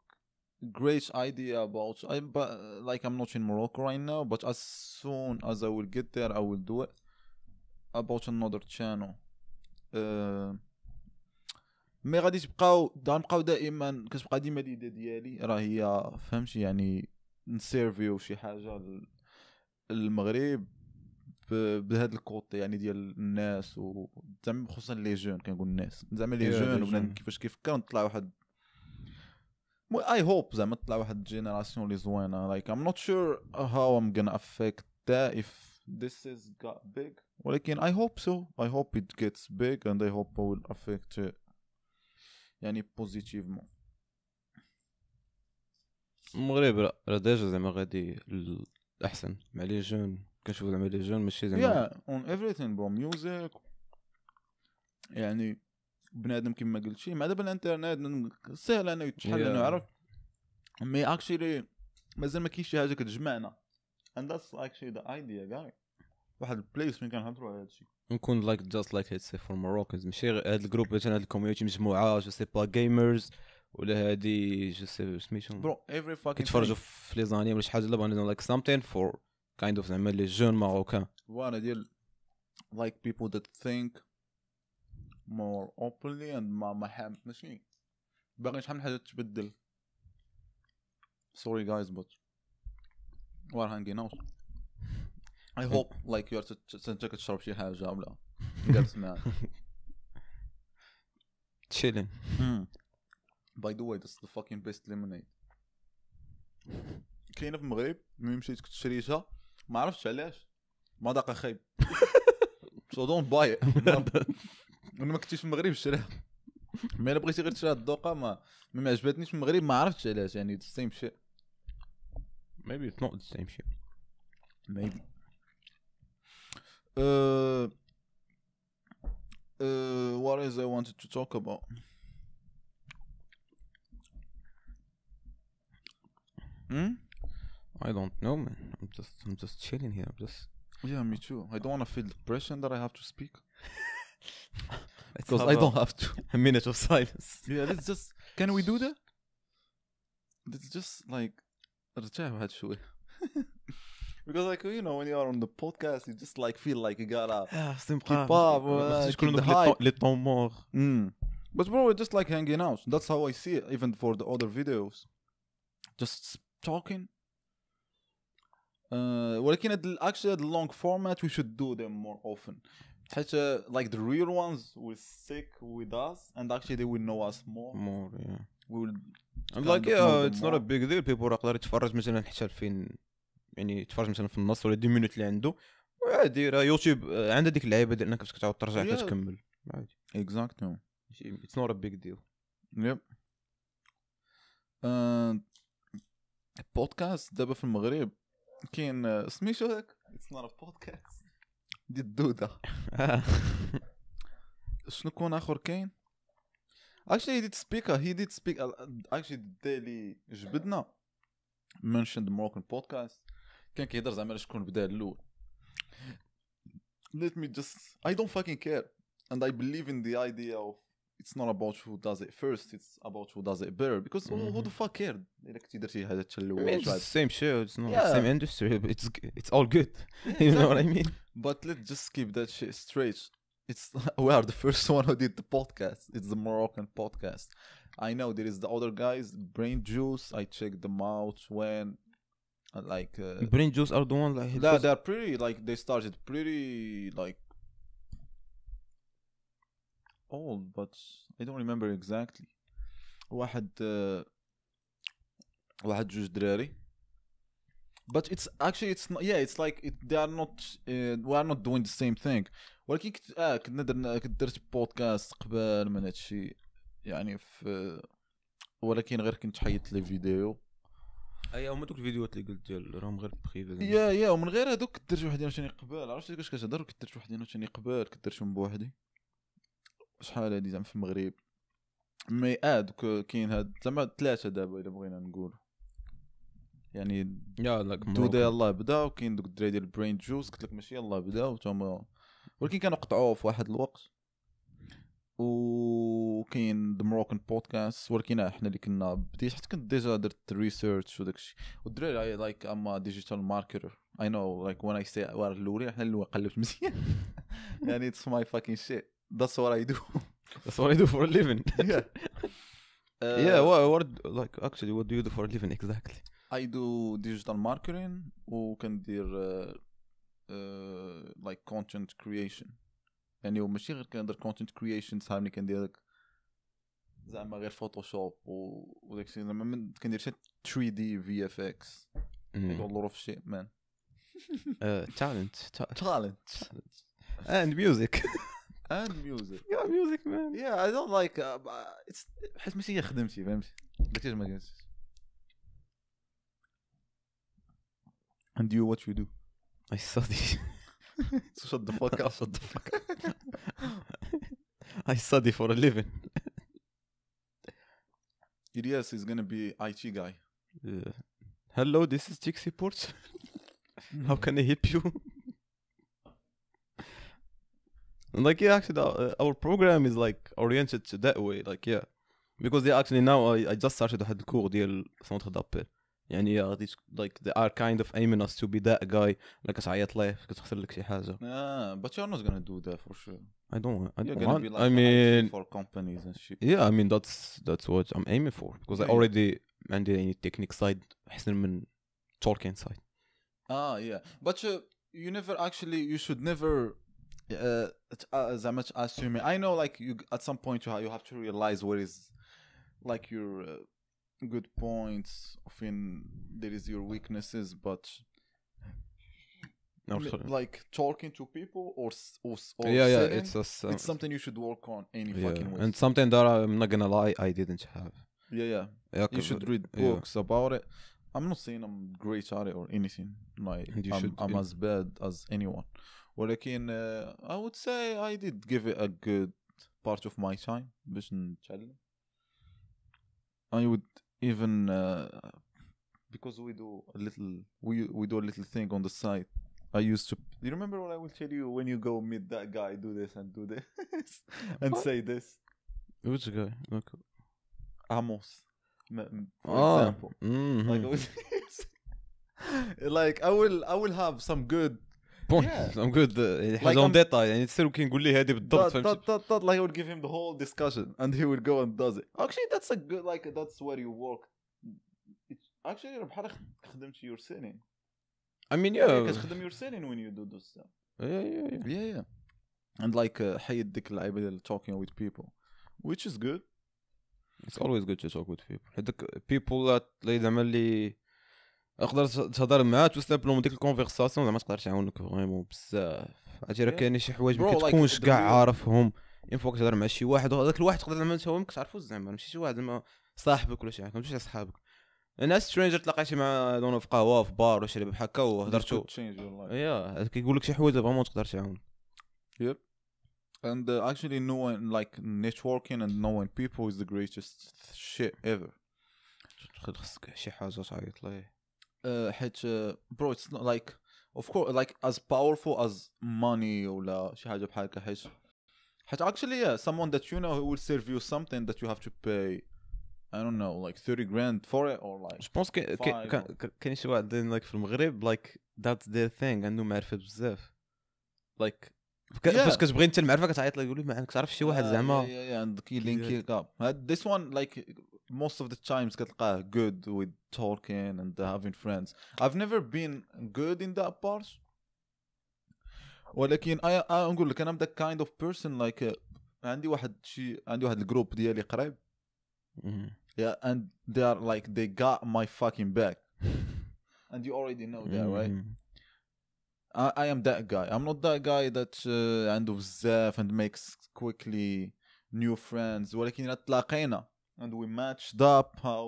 great idea about I but like I'm not in Morocco right now but as soon as I will get there I will do it about another channel uh, mais غادي تبقاو غنبقاو دائما كتبقى ديما l'idée ديالي. راه هي فهمتي؟ يعني نسيرفيو شي حاجة للمغرب بهذا ال côté يعني ديال الناس و زعما خصوصا les jeunes كنقول الناس. زعما les jeunes وبنادم. كيفاش كيفكر نطلع واحد I hope زعما تطلع واحد génération اللي زوينة. Like I'm not sure how I'm gonna affect that if this is got big. ولكن I hope so. I hope it gets big and I hope I will affect it. يعني positivement. المغرب راه- راه déjà زعما غادي الأحسن. مع les jeunes كنشوفو زعما les jeunes ماشي زعما yeah on everything bro music يعني بنادم كما قلت شي مع دابا الإنترنت سهل انه Yeah. انه يعرف mais actually مازال ما كاينش شي حاجة كتجمعنا. And that's actually the idea guy. واحد ال place فين كنهضروا على هادشي. نكون like just like هادشي for Moroccans ماشي هاد ال group مثلا هاد ال community مجموعة je sais pas gamers ولا هادي je sais سميتو bro every fucking كيتفرجوا. في les animes ولا شي حاجة لا بغينا like something for kind of زعما les jeunes marocains. وأنا ديال like people that think more openly and ما ما حاب ماشي. باغي شحال من حاجة تبدل. Sorry guys but we're hanging out. I hope like you're ت- انت كتشرب شي حاجة ولا جالس معاك تشيلين the way this is the fucking best lemonade. كاينة في المغرب ملي مشيت كنت شريتها ما عرفتش علاش مذاقها خايب don't buy it. أنا ما كنتش في المغرب شريها مي الا بغيتي غير تشريها الذوقه ما ما عجبتنيش في المغرب ما عرفتش علاش يعني same shit. Maybe it's not the same shit. Maybe. uh, uh, what is I wanted to talk about hmm? I don't know man I'm just I'm just chilling here I'm just Yeah, me too. I don't want to feel the pressure that I have to speak Let's because have I a- don't have to. a minute of silence Yeah, let's just. Can we do that? Let's just like ارجع واحد شوي. because like you know when you are on the podcast you just like feel like you gotta. اه خصني Keep up, uh, خصني تكون keep the دوك لي hype. طون- لي طون مور Mm. But bro, we're just like hanging out. That's how I see it, even for the other videos. Just talking. Uh, ولكن هاد ال- actually the long format we should do them more often. حيت uh, like the real ones will stick with us and actually they will know us more. مور yeah We will And kind like of know yeah them it's not a more. big deal people راه يقدر يتفرج مثلا حتى فين يعني يتفرج مثلا في النص ولا دي مينوت اللي عنده وعادي راه يوتيوب آه، عندها ديك اللعيبة ديال إنك كتعاود ترجع Yeah. كتكمل عادي. It's not a big deal. Yep. Uh, podcast دابا في المغرب كاين uh, سميتو هذاك It's not a podcast. دي الدودة. شنو كون آخر كاين؟ Actually he did speak he did speak actually الدا اللي جبدنا. The Moroccan podcast. كان كيهضر زعما على شكون بدا الاول let me just I don't fucking care and I believe in the idea of it's not about who does it first it's about who does it better because who, who the fuck cared الا كنتي درتي حاجه حتى I الاول mean, it's شعب. the same show. It's not Yeah. the same industry. But it's g- it's all good. you know what I mean? But let's just keep that shit straight. It's we are the first one who did the podcast. It's the Moroccan podcast. I know there is the other guys, Brain Juice. I checked them out when, uh, like, uh, Brain juice are the one like. yeah, they're pretty like they started pretty like old, but I don't remember exactly. واحد uh, واحد جوج دراري but it's actually it's not, yeah it's like it, they are not uh, we are not doing the same thing ولكن كنت اه كنا درنا كنت درت بودكاست قبل من هادشي يعني في ولكن غير كنت حيدت لي فيديو أي هما دوك الفيديوهات اللي قلت ديال راهم غير privés yeah yeah ومن غير هذوك كنت درت وحدين ثاني قبل عرفتي كاش كتهضر كنت درت وحدين ثاني قبل كنت درتهم بوحدي. شحال هادي زعما في المغرب. مي آه دوك كاين هاد زعما ثلاثة دابا إلا بغينا نقولوا يعني يا لاك دو دي يلاه بدا وكاين دوك الدراري ديال برين جوز قلت لك ماشي يلاه بداو تما ولكن كانوا قطعوه في واحد الوقت. وكاين ذا موروكان بودكاست ولكن إحنا اللي كنا بديت حتى كنت ديجا درت ريسيرش وداكشي. والدراري لايك اما ديجيتال ماركتر اي نو لايك وين اي سي وار الاولين إحنا اللي قلبت مزيان. يعني it's my fucking shit that's what I do That's what I do for a living. yeah. Yeah, what, what like actually what do you do for a living exactly? I do digital marketing. وكندير uh, uh, like content creation. يعني ماشي غير كندير content creation صحاب اللي كندير لك زعما غير Photoshop و... وداك الشيء. زعما ما كندير حتى 3D VFX والله في شيء man talent talent and music and music yeah music man yeah I don't like حيت ماشي هي خدمتي فهمتي؟ قلت ما قلتش and you what you do? I study so shut the fuck up Shut the fuck up. I study for a living. Ilyas is gonna be IT guy. Uh, hello, this is Tech Support. How can I help you? And like yeah, actually, uh, our program is like oriented to that way. Like yeah, because they actually now I, I just started واحد الكور ديال سونتر دابيل يعني yeah, these, like they are kind of aiming us to be that guy like كتعيط ليه كتخسر لك شي حاجة Ah, but you're not gonna do that for sure. I don't I You're don't gonna want be like I an mean IT for companies and shit. yeah I mean that's that's what I'm aiming for because I Yeah. already عندي يعني technique side أحسن من talking side Ah, yeah. But uh, you never actually, you should never. Uh, t- uh, زعما ت- assume I know, like you at some point you have, you have to realize what is like your uh, good points. Often there is your weaknesses, but No, m- sorry. like talking to people or s- or, s- or yeah yeah selling, it's just uh, it's something you should work on any yeah. fucking way. and something that I'm not gonna lie I didn't have yeah, yeah. yeah, you should read yeah. books about it. I'm not saying I'm great at it or anything. Like And you I'm, should- I'm yeah. as bad as anyone. ولكن uh, I would say I did give it a good part of my time باش نتعلم. I would even uh, because we do a little we we do a little thing on the side. I used to. You remember what I will tell you when you go meet that guy? Do this and do this and What? say this. which guy like Amos, m- m- for oh example. mhm. like I was like I will I will have some good بون Yeah. ام جود يعني Like حاجه اون I'm- ديتاي يعني تصير كنقول لي هذه بالضبط that, فهمتي that, that, that, like I would give him the whole discussion and he would go and does it actually that's a good like that's where you work it's actually بحال خدمت your selling I mean yeah yeah كتخدم your selling when you do this stuff yeah yeah yeah yeah yeah and like uh, حيد ديك اللعيبه ديال talking with people which is good it's always good to talk with people هذاك people اللي زعما اللي تقدر تهضر معاه توسلب لهم ديك ال conversation زعما تقدر تعاونك vraiment بزاف عرفتي راه. كاين شي حوايج ما كتكونش كاع عارفهم une fois كتهضر مع شي واحد هذاك الواحد تقدر زعما انت هو ما كتعرفوش زعما ماشي شي واحد زعما صاحبك ولا شي حاجة ماشي صحابك ناس stranger تلاقيتي مع دون في قهوه في بار ولا شي لعبه بحال هكا life يا كيقول لك شي حوايج vraiment تقدر تعاون and uh, actually knowing like networking and knowing people is the greatest shit ever خصك شي حاجة تعيط ليه uh, حيت uh, bro it's not like of course like as powerful as money ولا شي حاجه بحال هكا حيت حتى actually yeah someone that you know who will serve you something that you have to pay I don't know like 30 grand for it or like جو بونس Five. كاين شي واحد لايك في المغرب لايك ذاتس دير ثينغ عندهم معرفه بزاف لايك Yeah. فاش كتبغي انت المعرفه كتعيط له يقول لك ما عندك تعرف شي واحد Yeah, زعما yeah, yeah, yeah, and key linking up. Uh, This one, like most of the times, كتلقاه good with talking and having friends. I've never been good in that part. ولكن I, I نقول لك انا I'm that kind of person like uh, عندي واحد شي عندي واحد الجروب ديالي قريب مم. yeah and they are like they got my fucking back and you already know that right مم. I, I am that guy. I'm not that guy that uh, عنده بزاف and makes quickly new friends ولكن إذا تلاقينا and we matched up how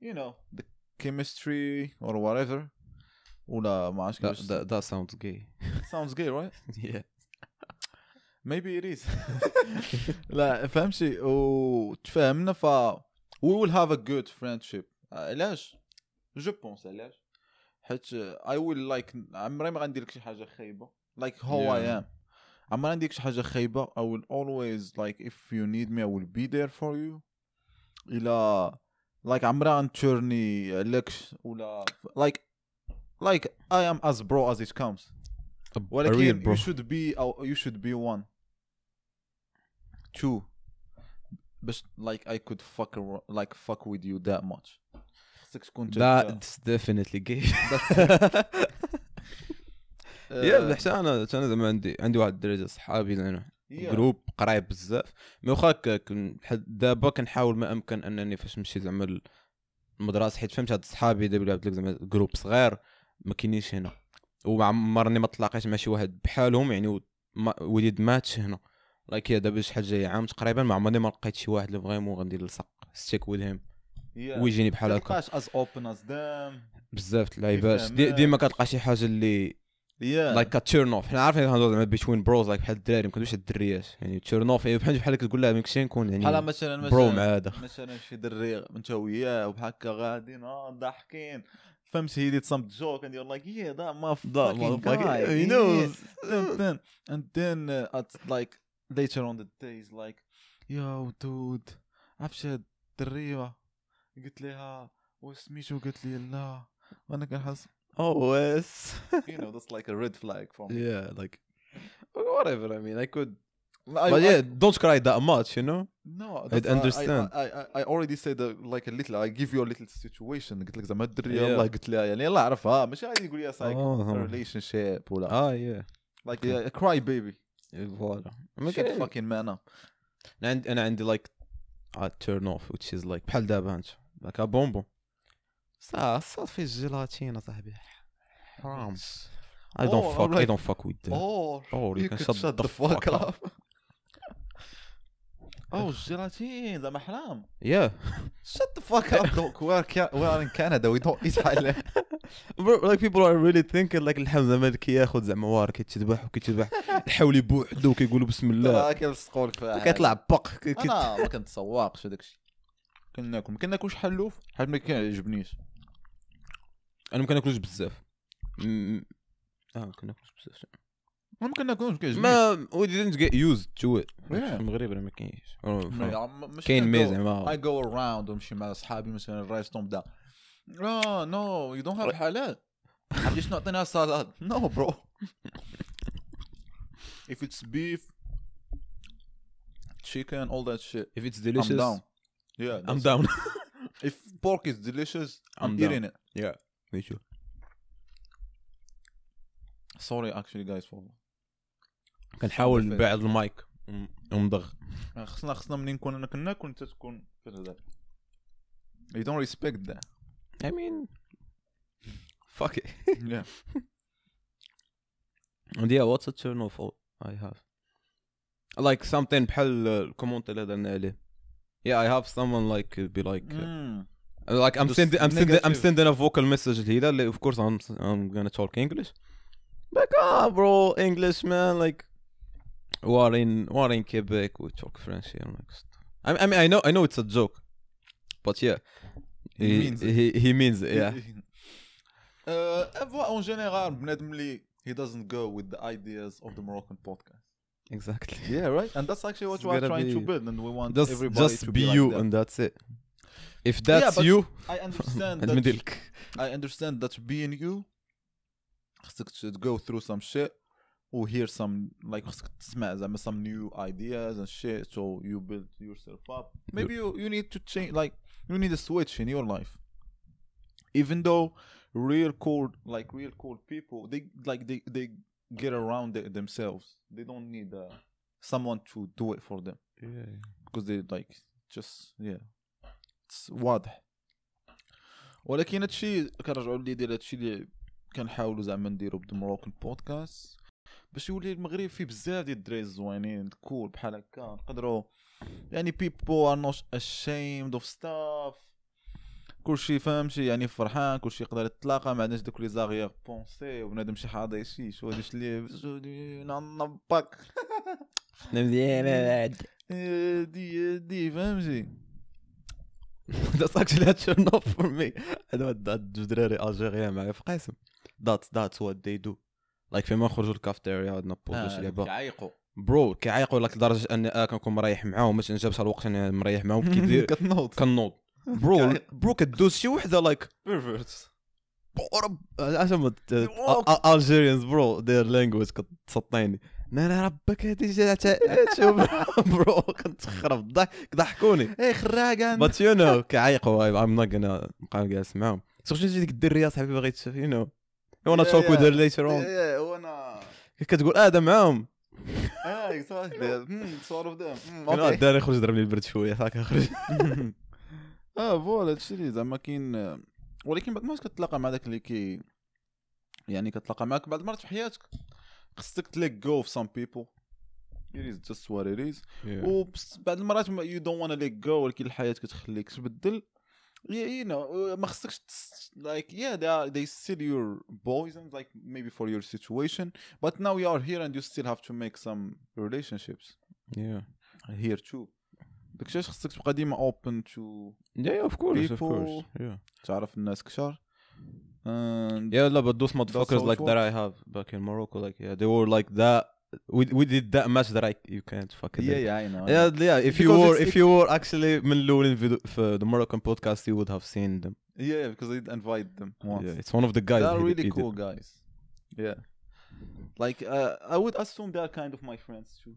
you know the chemistry or whatever ولا ما عرفتش That, كيفاش that, that sounds gay. sounds gay right yeah. maybe it is لا فهمتي وتفاهمنا ف we will have a good friendship علاش جو بونس علاش حيت I will like عمري ما غندير لك شي حاجه خايبه like how I Yeah. am عمري غندير لك شي حاجه خايبه I will always like if you need me I will be there for you إلى like عمري غنتورني عليك ولا am as bro as it comes A, a real ولكن should be أو you should be one two بس like I could fuck ar- like fuck with you that much خصك تكون That's definitely gay. آه، يا حتى أنا أنا زعما عندي عندي واحد الدرجه صحابي زعما yeah. جروب قرايب بزاف. مي واخا دابا كنحاول ما أمكن أنني فاش نمشي زعما المدرسة حيت فهمت هاد صحابي دابا عبد لك زعما جروب صغير ما كاينينش هنا. وما عمرني ما تلاقيت مع شي واحد بحالهم يعني وليد ماتش هنا. لايك دابا شحال جاي عام تقريبا ما عمرني ما لقيت شي واحد اللي فريمون غندير لصق ستيك وذ هيم yeah. ويجيني بحال هكا. as open as them. بزاف اللعيبات يفهم. دي ديما كتلقى شي حاجة اللي لايك كتيرن اوف حنا عارفين كنهضروا زعما بيتوين بروز لايك بحال الدراري ما كندويش الدريات يعني تيرن اوف بحال بحال كتقول لها ميكسي نكون بحال يعني مثلا برو مثلا مع هذا مثلا شي دري انت وياه وبحال هكا غاديين ضاحكين. فهمت joke and you're like yeah that That motherfucking motherfucker, guy he knows. and then and then uh, at like later on the days like yo dude عرفت هاد الدرية قلت لها واش سميتو قالت لي لا. وأنا كنحس Oh, yes. you know that's like a red flag for me yeah, like. whatever I mean I could I, but I- yeah, don't cry that much, you know? No, I'd that's- I- understand. I, I, I already said uh, like a little I give you a little situation قلت لك زعما الدريه Yeah. يلاه قلت لها يعني يلاه عرفها ماشي غادي يقول لي like آه. ريليشن شيب ولا Ah, yeah. like a, a cry baby فوالا shut fucking man up انا عندي انا عندي like a turn off which is like بحال دابا انت like a بونبون صا صافي الجيلاتين صاحبي حرام I don't Oh, fuck I alright. don't fuck with them oh Oh, you can shut the fuck up. الجيلاتين زعما حرام yeah. Shut the fuck up dog we are, Ca- we are in Canada we don't eat halal Bro, like people are really thinking like اللحم زعما كياخذ زعما وار كيتذبح وكيتذبح يحاول بوحدو وكيقولوا بسم الله. كيلصقوا لك كيطلع بق أنا ما كنتسوقش هذاك الشيء كناكل. ما كناكلش حلوف حيت ما كيعجبنيش أنا ما كناكلوش بزاف. م- آه ما كناكلوش بزاف ما كناكلوش ما كيعجبنيش ما didn't get used to it. Yeah. في المغرب راه ما كاينش. كاين مي زعما I go around ونمشي مع صحابي مثلا الريستون بدا لا نو يو دونت هاف حلال. عرفتي شنو عطيناها سالاد نو برو if it's beef chicken all that shit if it's I'm delicious down. Yeah I'm down. if pork is delicious I'm, I'm eating it. Yeah. Me too sorry actually guys for كنحاول. نبعد المايك ونضغ خصنا خصنا منين نكون أنا كناكل انت تكون كذا you don't respect that I mean fuck it yeah and yeah what's a turn off I have like something بحال الكومنت اللي هضرنا عليه yeah I have someone like be like mm. like I'm Just sending I'm sending I'm negative. sending a vocal message لهيدا اللي of course I'm I'm gonna talk English like ah bro English man like we're in we're in Quebec we talk French here like stuff. I, I mean I know I know it's a joke but yeah He means it. he, he means it yeah uh, en général بنادم اللي he doesn't go with the ideas of the Moroccan podcast exactly Yeah, right. And that's actually what It's we are gotta trying to be- build, and we want just everybody just to be be, you like that. and that's it if that's but you I understand عند ما that. نديرلك I understand that being you خصك to go through some shit or hear some like خصك تسمع زعما some new ideas and shit so you build yourself up maybe you, you need to change like you need a switch in your life even though real cool like real cool people they like they they get around it themselves they don't need uh, someone to do it for them because they like just yeah it's واضح. ولكن هادشي كنرجعوا لي ديال هادشي اللي كنحاولوا زعما نديرو بدمروك البودكاست باش يولي المغرب فيه بزاف ديال الدراري الزوينين كول بحال هكا نقدروا يعني people are not ashamed of stuff. كلشي فهمتي يعني فرحان كلشي يقدر يتلاقى ما عندناش دوك لي زاغيغ بونسي وبنادم شي حاضي شي شو هادشي اللي نباك مزيان دي دي فهمتي. that's actually a turn off for me. أنا هاد جوج دراري الجيريان معايا في قاسم that's that's what they do. Like فيما نخرجوا الكافتيريا عندنا بوزو شي لعبة. كيعيقوا. برو كيعيقوا لك لدرجة اني أنا كنكون مريح معاهم باش نجابش الوقت أنا مريح معاهم كيدير كتنوض كنوض. برو. برو كدوز شي وحدة لايك بيرفكت رب عشان الجيريانز برو دير لانجويج كتسطيني. أنا ربك هادي جات شوف برو كنتخرب الضحك ضحكوني. اي خراقه بات يو نو كيعيقوا ام نوت غانا نبقى جالس معاهم سيرتو تجي ديك الدريه صاحبي باغي تشوف يو نو يو وأنا توك وذ. ليتر اون وأنا كتقول آه هذا معاهم آه صافي أنا الدار يخرج يضربني البرد شوية هاكا خرج آه voilà هادشي اللي زعما كاين ولكن بعد ما كتلاقى مع داك اللي كي يعني كتلاقى معاك بعد مرات في حياتك. خصك تليك جو في سام بيبل it is just what it is وبعد المرات يو دونت وانا ليك جو ولكن الحياه كتخليك تبدل you know ما خصكش like yeah they are they still your boys and like maybe for your situation but now you are here and you still have to make some relationships yeah here too داكشي علاش خصك تبقى ديما open to yeah of course of People- course yeah تعرف الناس كثر and yeah, no, but those motherfuckers like that I have back in Morocco, like yeah, they were like that. We we did that match that I you can't fucking. Yeah, yeah, I know. Yeah, yeah. If because you were if you were actually Meloulin for the Moroccan podcast, you would have seen them. Yeah, because they invite them. Once. Yeah, it's one of the guys. They are really did, cool guys. Yeah, like uh, I would assume they are kind of my friends too.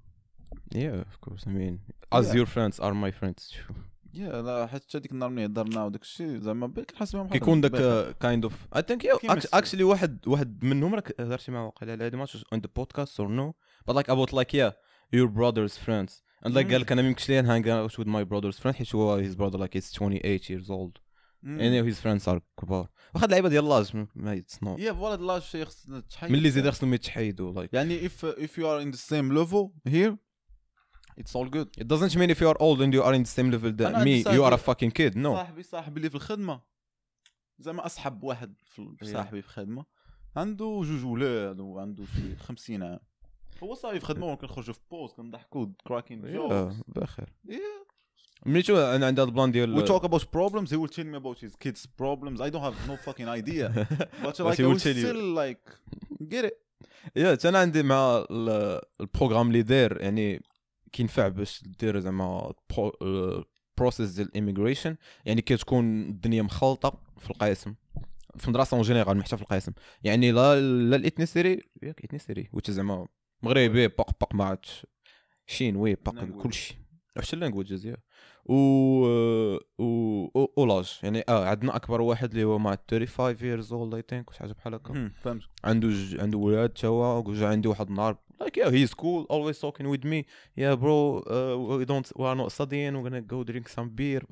Yeah, of course. I mean, as yeah. your friends are my friends too. yeah لا حيت هذيك النهار ملي هضرنا وداك الشيء. زعما كنحس بهم كيكون داك kind of I think actually واحد واحد منهم راك هضرتي معاه واقيلا على هذا ال match on the podcast or no but like about like yeah your brother's friends and like قال لك أنا ميمكنش لي hang out with my brother's friend حيت هو his brother like 28 years old and his friends are كبار. واخا اللعيبة ديال l'âge ما يتصنعوا yeah voilà l'âge خصنا تحيدوا ملي زيد خصهم يتحيدوا يعني if if you are in the same level here it's all good it doesn't mean if you are old and you are in the same level that أنا me you are a fucking kid no صاحبي صاحبي اللي في الخدمه زعما اصحاب واحد في. صاحبي في الخدمه عنده جوج ولاد وعنده شي 50 عام هو صاحبي في خدمه وكنخرجوا في pause كنضحكوا cracking yeah, jokes بخير yeah ملي شو أنا عندي هذا البلان we ديال talk about problems he will tell me about his kids problems I don't have no fucking idea but like he I will will tell you. still like get it yeah أنا عندي مع ال- ال programme اللي داير يعني كينفع باش دير زعما process ديال ال immigration يعني كتكون الدنيا مخلطة في القاسم في المدرسة en général مش حتى في القاسم يعني لا لا الاثنيسيري ياك اثنيسيري which زعما مغربي باق باق ما عرفتش. شينوي باق. كلشي. حتى اللانجويجز يا و و اولاج يعني آه عندنا أكبر واحد اللي هو مع 35 years old I think شي حاجة بحال هكا. فهمت عنده ج... عنده ولاد توا وجا عندي واحد النهار like yeah he's cool always talking with me. Yeah bro uh, we don't we are not studying we're gonna go drink some beer.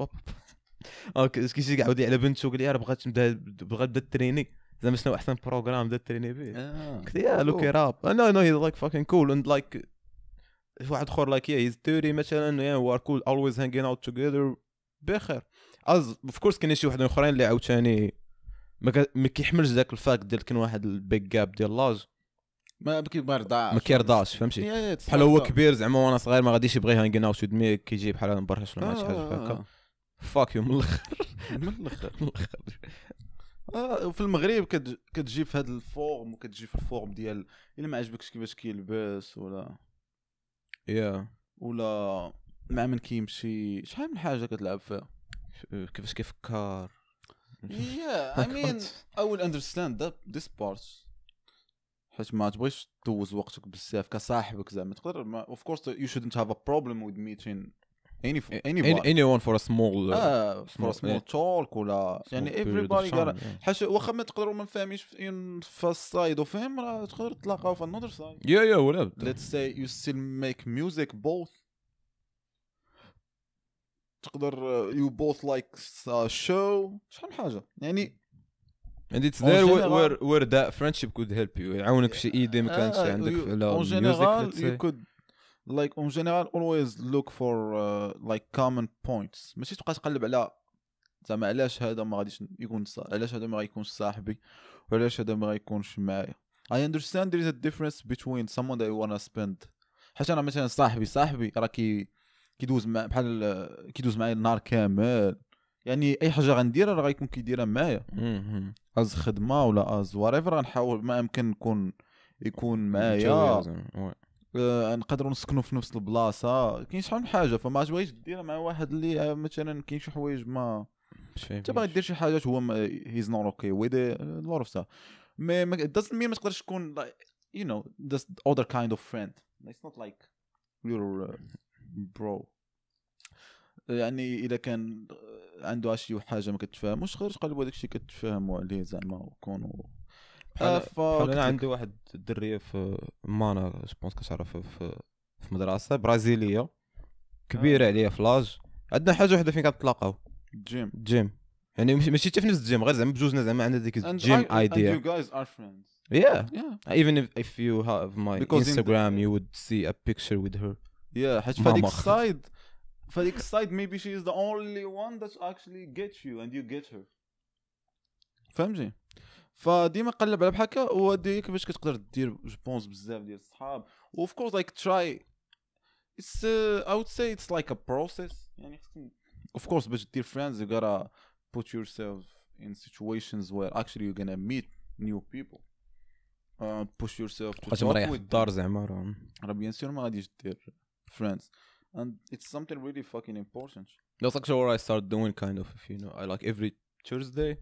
كيجي يعاود على بنته قال لي راه بغات نبدا بغات نبدا تريني. زعما شنو أحسن programme نبدا تريني به آه. قلت yeah look راب no no he's like fucking cool. And like واحد اخر like yeah he's 30 مثلا. We are cool. Always hanging out together. بخير. as of course كاين شي واحد اخرين اللي عاوتاني. ما كيحملش ذاك ال fact ديال كان واحد ال big gap ديال l'âge. ما بكي ما يرضعش ما كيرضاش فهمتي؟ بحال هو. كبير زعما وأنا صغير ما غاديش يبغي hanging out with me كيجي بحال نبرهش ولا عرفتش حاجة آه، هكا آه. Fuck you من الأخر. من الأخر. من الأخر. آه وفي المغرب كتج- كتجي في هذا ال form وكتجي في ال form ديال إلا ما عجبكش كيفاش كيلبس ولا يا ولا مع من كيمشي شحال من حاجة كتلعب فيها؟ كيفاش كيفكر؟ Mean I will understand that this part. فاش ما تبغيش تدوز وقتك بزاف كصاحبك زعما. تقدر of course you shouldn't have a problem with meeting any any anyone for a small آه for a small talk ولا يعني everybody حاش واخا ما تقدروا ما فاهميش في ال side وفهم راه تقدر تلاقاو في another side yeah yeah ولا let's say you still make music both تقدر you both like شو شحال من حاجة؟ يعني and it's there general- where where that friendship could help you يعاونك في شي idée ما كانتش آه، عندك في music general you could like en general always look for uh, like common points ماشي تبقى تقلب على زعما علاش هذا ما غاديش يكون. علاش هذا ما غيكونش صاحبي وعلاش هذا ما غيكونش معايا I understand there is a difference between someone that you wanna spend حيت أنا مثلا صاحبي صاحبي راه كي كيدوز مع بحال آه، كيدوز معايا النهار كامل يعني أي حاجة غنديرها راه غيكون كيديرها معايا. أز خدمة ولا أز whatever غنحاول ما يمكن نكون يكون معايا. آه، نقدروا نسكنوا في نفس البلاصة. كاين شحال من حاجة فما تبغيش ديرها مع واحد اللي آه، مثلا كاين شي حوايج ما أنت باغي دير شي حاجات هو he's not okay with لور اوف مي ما doesn't mean ما تقدرش تكون you know just other kind of friend. It's not like your uh, bro. يعني إذا كان عنده شي حاجة ما كتفهموش تقدر تقلبوا هذاك الشيء كتفهموا عليه زعما وكونوا آه، بحال أنا عندي واحد الدريه في مانا جوبونس كتعرف في في مدرسة برازيلية كبيرة آه. عليا في لاج. عندنا حاجة وحدة فين كنتلاقاو جيم. جيم. يعني ماشي حتى في نفس الجيم غير زعما بجوجنا زعما عندنا ديك الجيم and you ايديا guys are friends. Yeah. Yeah. Even if, if you have my Because in the- Instagram you would see a picture with her. Yeah, حيت ماما. فهاديك السايد فهاديك السايد maybe she is the only one that actually gets you and you get her فهمتي فديما قلب على بحال هكا وهادي كيفاش كتقدر دير جو بونس بزاف ديال الصحاب و of course like try it's uh, I would say it's like a process يعني خصك- of course باش دير friends you gotta put yourself in situations where actually you're gonna meet new people uh, push yourself to بقيت talk مريح في with الدار زعما راه راه بيان سور ما غاديش دير friends and it's something really fucking important That's actually what I start doing kind of if you know I like every Thursday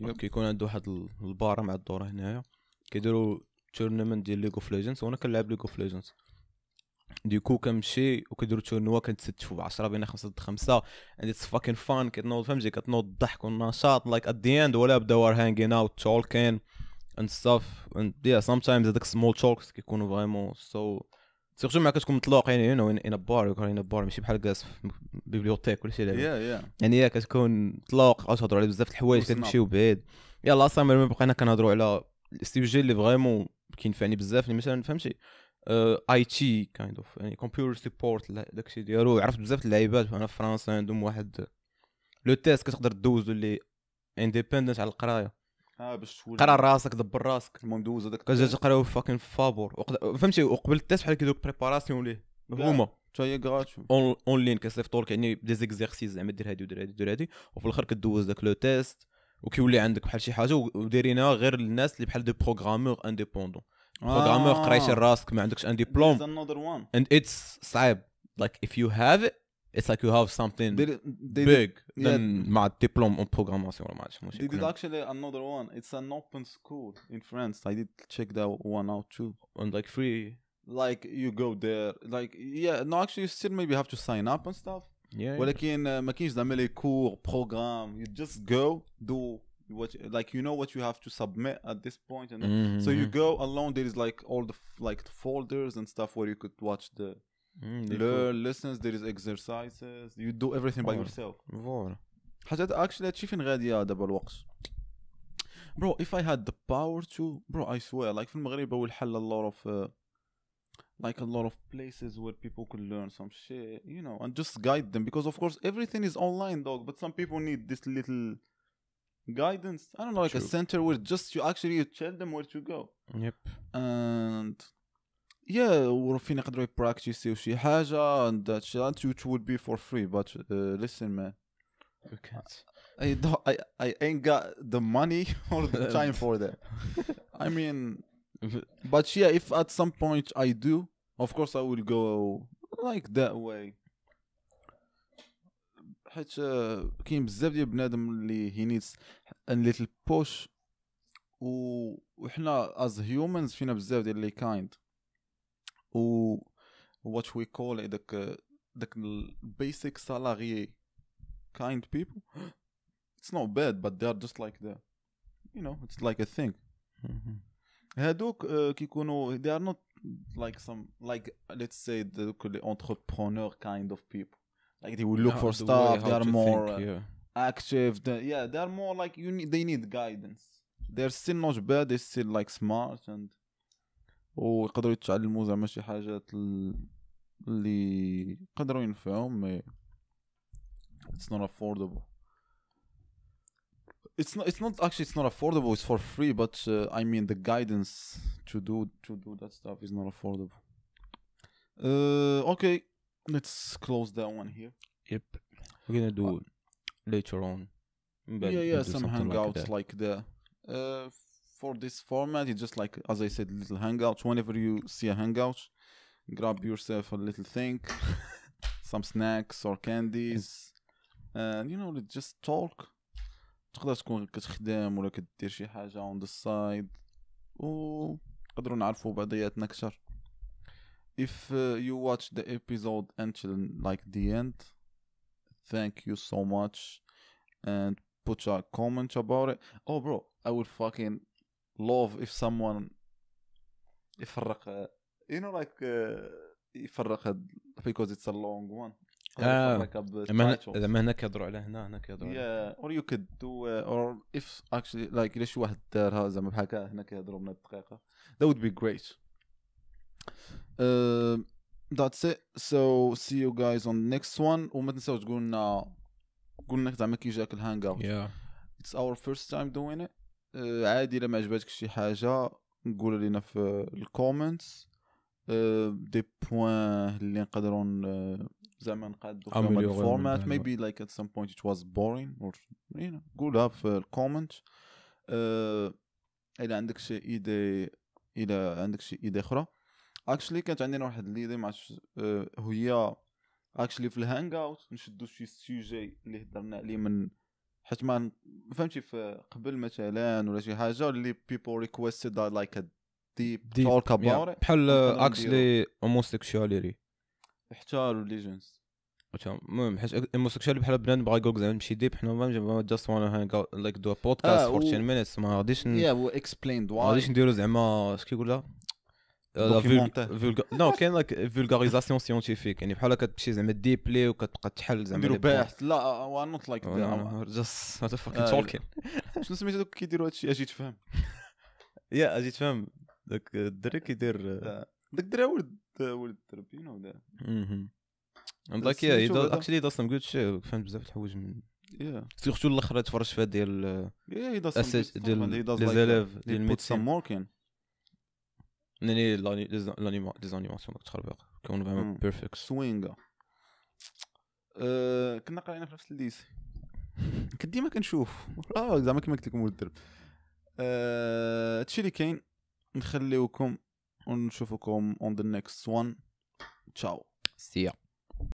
you know كيكون عنده واحد ال- البار مع الدور هنايا كيديروا tournament ديال League of Legends وأنا كنلعب League of Legends du coup كنمشي وكيديروا tournoi كنتستفوا ب 10 بين 5 ضد 5 and it's fucking fun كتنوض فهمتي كتنوض الضحك والنشاط like at the end ولا بداو hanging out talking and stuff and yeah sometimes هذاك small talks كيكونوا vraiment so surtout مع كتكون مطلوق يعني know in, in a bar يكون a bar ماشي بحال جالس في bibliothèque ولا شي لعبه yeah yeah. يعني يا كتكون مطلق أو تهضروا على بزاف د الحوايج. كتمشيو بعيد. يلا أصلا ما بقينا كنهضروا على ال sujet اللي vraiment كينفعني بزاف. اللي مثلا فهمتي؟ IT kind of يعني computer support داكشي ديالو عرفت بزاف د اللعيبات. هنا في فرنسا عندهم واحد le test كتقدر دوزو اللي independent على القراية. آه باش تولي قرا راسك دبر راسك. المهم دوز هذاك كتجي تقراو fucking فابور وقد- فهمتي؟ وقبل ال test بحال كيدوك préparation ليه هما. حتى هي gratuit en ligne كيصيفطوا لك يعني des exercices زعما دير هادي ودير هادي ودير هادي. وفي الآخر كدوز داك le test وكيولي عندك بحال شي حاجة ودايرينها غير الناس اللي بحال des programmeurs indépendants programmeur قرايتي راسك ما عندكش un diplôme and it's صعيب. If you have it it's like you have something they, did- they, did, big yeah. than مع الدبلوم اون بروغراماسيون ولا ما عرفتش they did ماشي actually another one it's an open school in France I did check that one out too and like free like you go there like yeah no actually you still maybe have to sign up and stuff yeah ولكن آه، ما كاينش زعما لي كور بروغرام you just go do what like you know what you have to submit at this point and Mhm, so you mhm. go alone there is like all the f- like the folders and stuff where you could watch the Mm, they learn lessons there is exercises you do everything by Oh. yourself cool. فوالا حاجات actually هادشي فين غادي دابا الوقت bro if I had the power to bro I swear like في المغرب أول حل a lot of uh, like a lot of places where people could learn some shit you know and just guide them because of course everything is online dog but some people need this little guidance I don't know like a True. center where just you actually you tell them where to go yep and yeah وفين يقدروا يبراكتيسيو شي حاجة and that shit that which would be for free but uh, listen man we can't I don't I, I ain't got the money or the time for that I mean but yeah if at some point I do of course I will go like that way حيت آه، كاين بزاف ديال بنادم اللي he needs a little push و وحنا as humans فينا بزاف ديال لي kind و what we call it داك داك البيسك salarié kind people it's not bad but they are just like the you know it's like a thing هادوك آه، كيكونوا they are not like some like let's say دوك the entrepreneur kind of people like they will look for stuff they are more uh, active they, yeah they are more like you need they need guidance they're still not bad they're still like smart and ويقدروا يتعلموا زعما شي حاجات ال- اللي يقدروا ينفعهم مي it's not affordable it's not it's not actually it's not affordable it's for free but uh, I mean the guidance to do to do that stuff is not affordable uh, okay let's close that one here Yep. We're gonna do later on. Yeah, we'll yeah, some hangouts that. like, the uh, for this format. It's just like as I said, little hangouts. Whenever you see a hangout, grab yourself a little thing, some snacks or candies, and you know, just talk. تقدر تكون كتخدم ولا كدير شي حاجة on the side و نقدروا نعرفوا بعضياتنا أكثر if uh, you watch the episode until like the end thank you so much and put a comment about it. Oh, bro, I would fucking love if someone يفرق uh, you know like uh, يفرق هاد- because it's a long one. آه. ب زعما. هنا- كيهضروا على هنا هنا كيهضروا Yeah, or you could do uh, or if actually like شي واحد دارها زعما بحال هكا هنا كيهضروا من هاد الدقيقة that would be great. Uh, that's it. So see you guys on the next one وما تنساوش تقولوا لنا قلنا زعما كي جاك ال hangout Yeah. it's our first time doing it uh, عادي إلا ما عجبتك شي حاجة نقول لنا في ال comments des points اللي نقدروا ن- زعما نقادو فيهم Améliorer ال format at some point it was boring or you know قولها في ال comment إلا عندك شي إيدي إلا عندك شي إيدي أخرى. اكشلي كانت عندنا واحد ليدي ما آه، هي اكشلي في الهانج اوت نشدو شي سوجي اللي هضرنا عليه من حيت ما فهمتي في قبل مثلا ولا شي حاجة اللي deep, Deep, talk about Yeah. it بحال اكشلي هوموسيكشواليتي حتى religions المهم حيت هوموسيكشوالي بحال بنادم باغي يقولك زعما نمشي ديب حنا ما جاست وأنا لايك دو بودكاست و- 14 مينيتس ما غاديش explained ما غاديش نديرو زعما اش كيقولها Documentaire. نو كاين لايك فولغاريزاسيون سيونتيفيك يعني بحال كتمشي زعما ديبلي وكتبقى تحل زعما نديرو. باحث. لا وي نوت لايك fucking آه، talking. شنو سميتو دوك كيديروا هادشي؟ أجي تفهم. يا أجي تفهم. داك الدري كيدير آه. داك الدرا ولد ولد he سميتو does هذا؟ actually he does some good shit. فهمت بزاف الحوايج من سيرتو الآخر تفرج فيها ديال stuff. ديال لي he ديال الميدسين work in ناني لانيماسيون داك تخربيق كون فريمون مم. بيرفكت سوينغا أه كنا قراينا في نفس الليسي كنت ديما كنشوف. آه زعما كيما قلت لكم ولد الدرب. هادشي اللي كاين نخليوكم ونشوفكم on the next one. تشاو سيا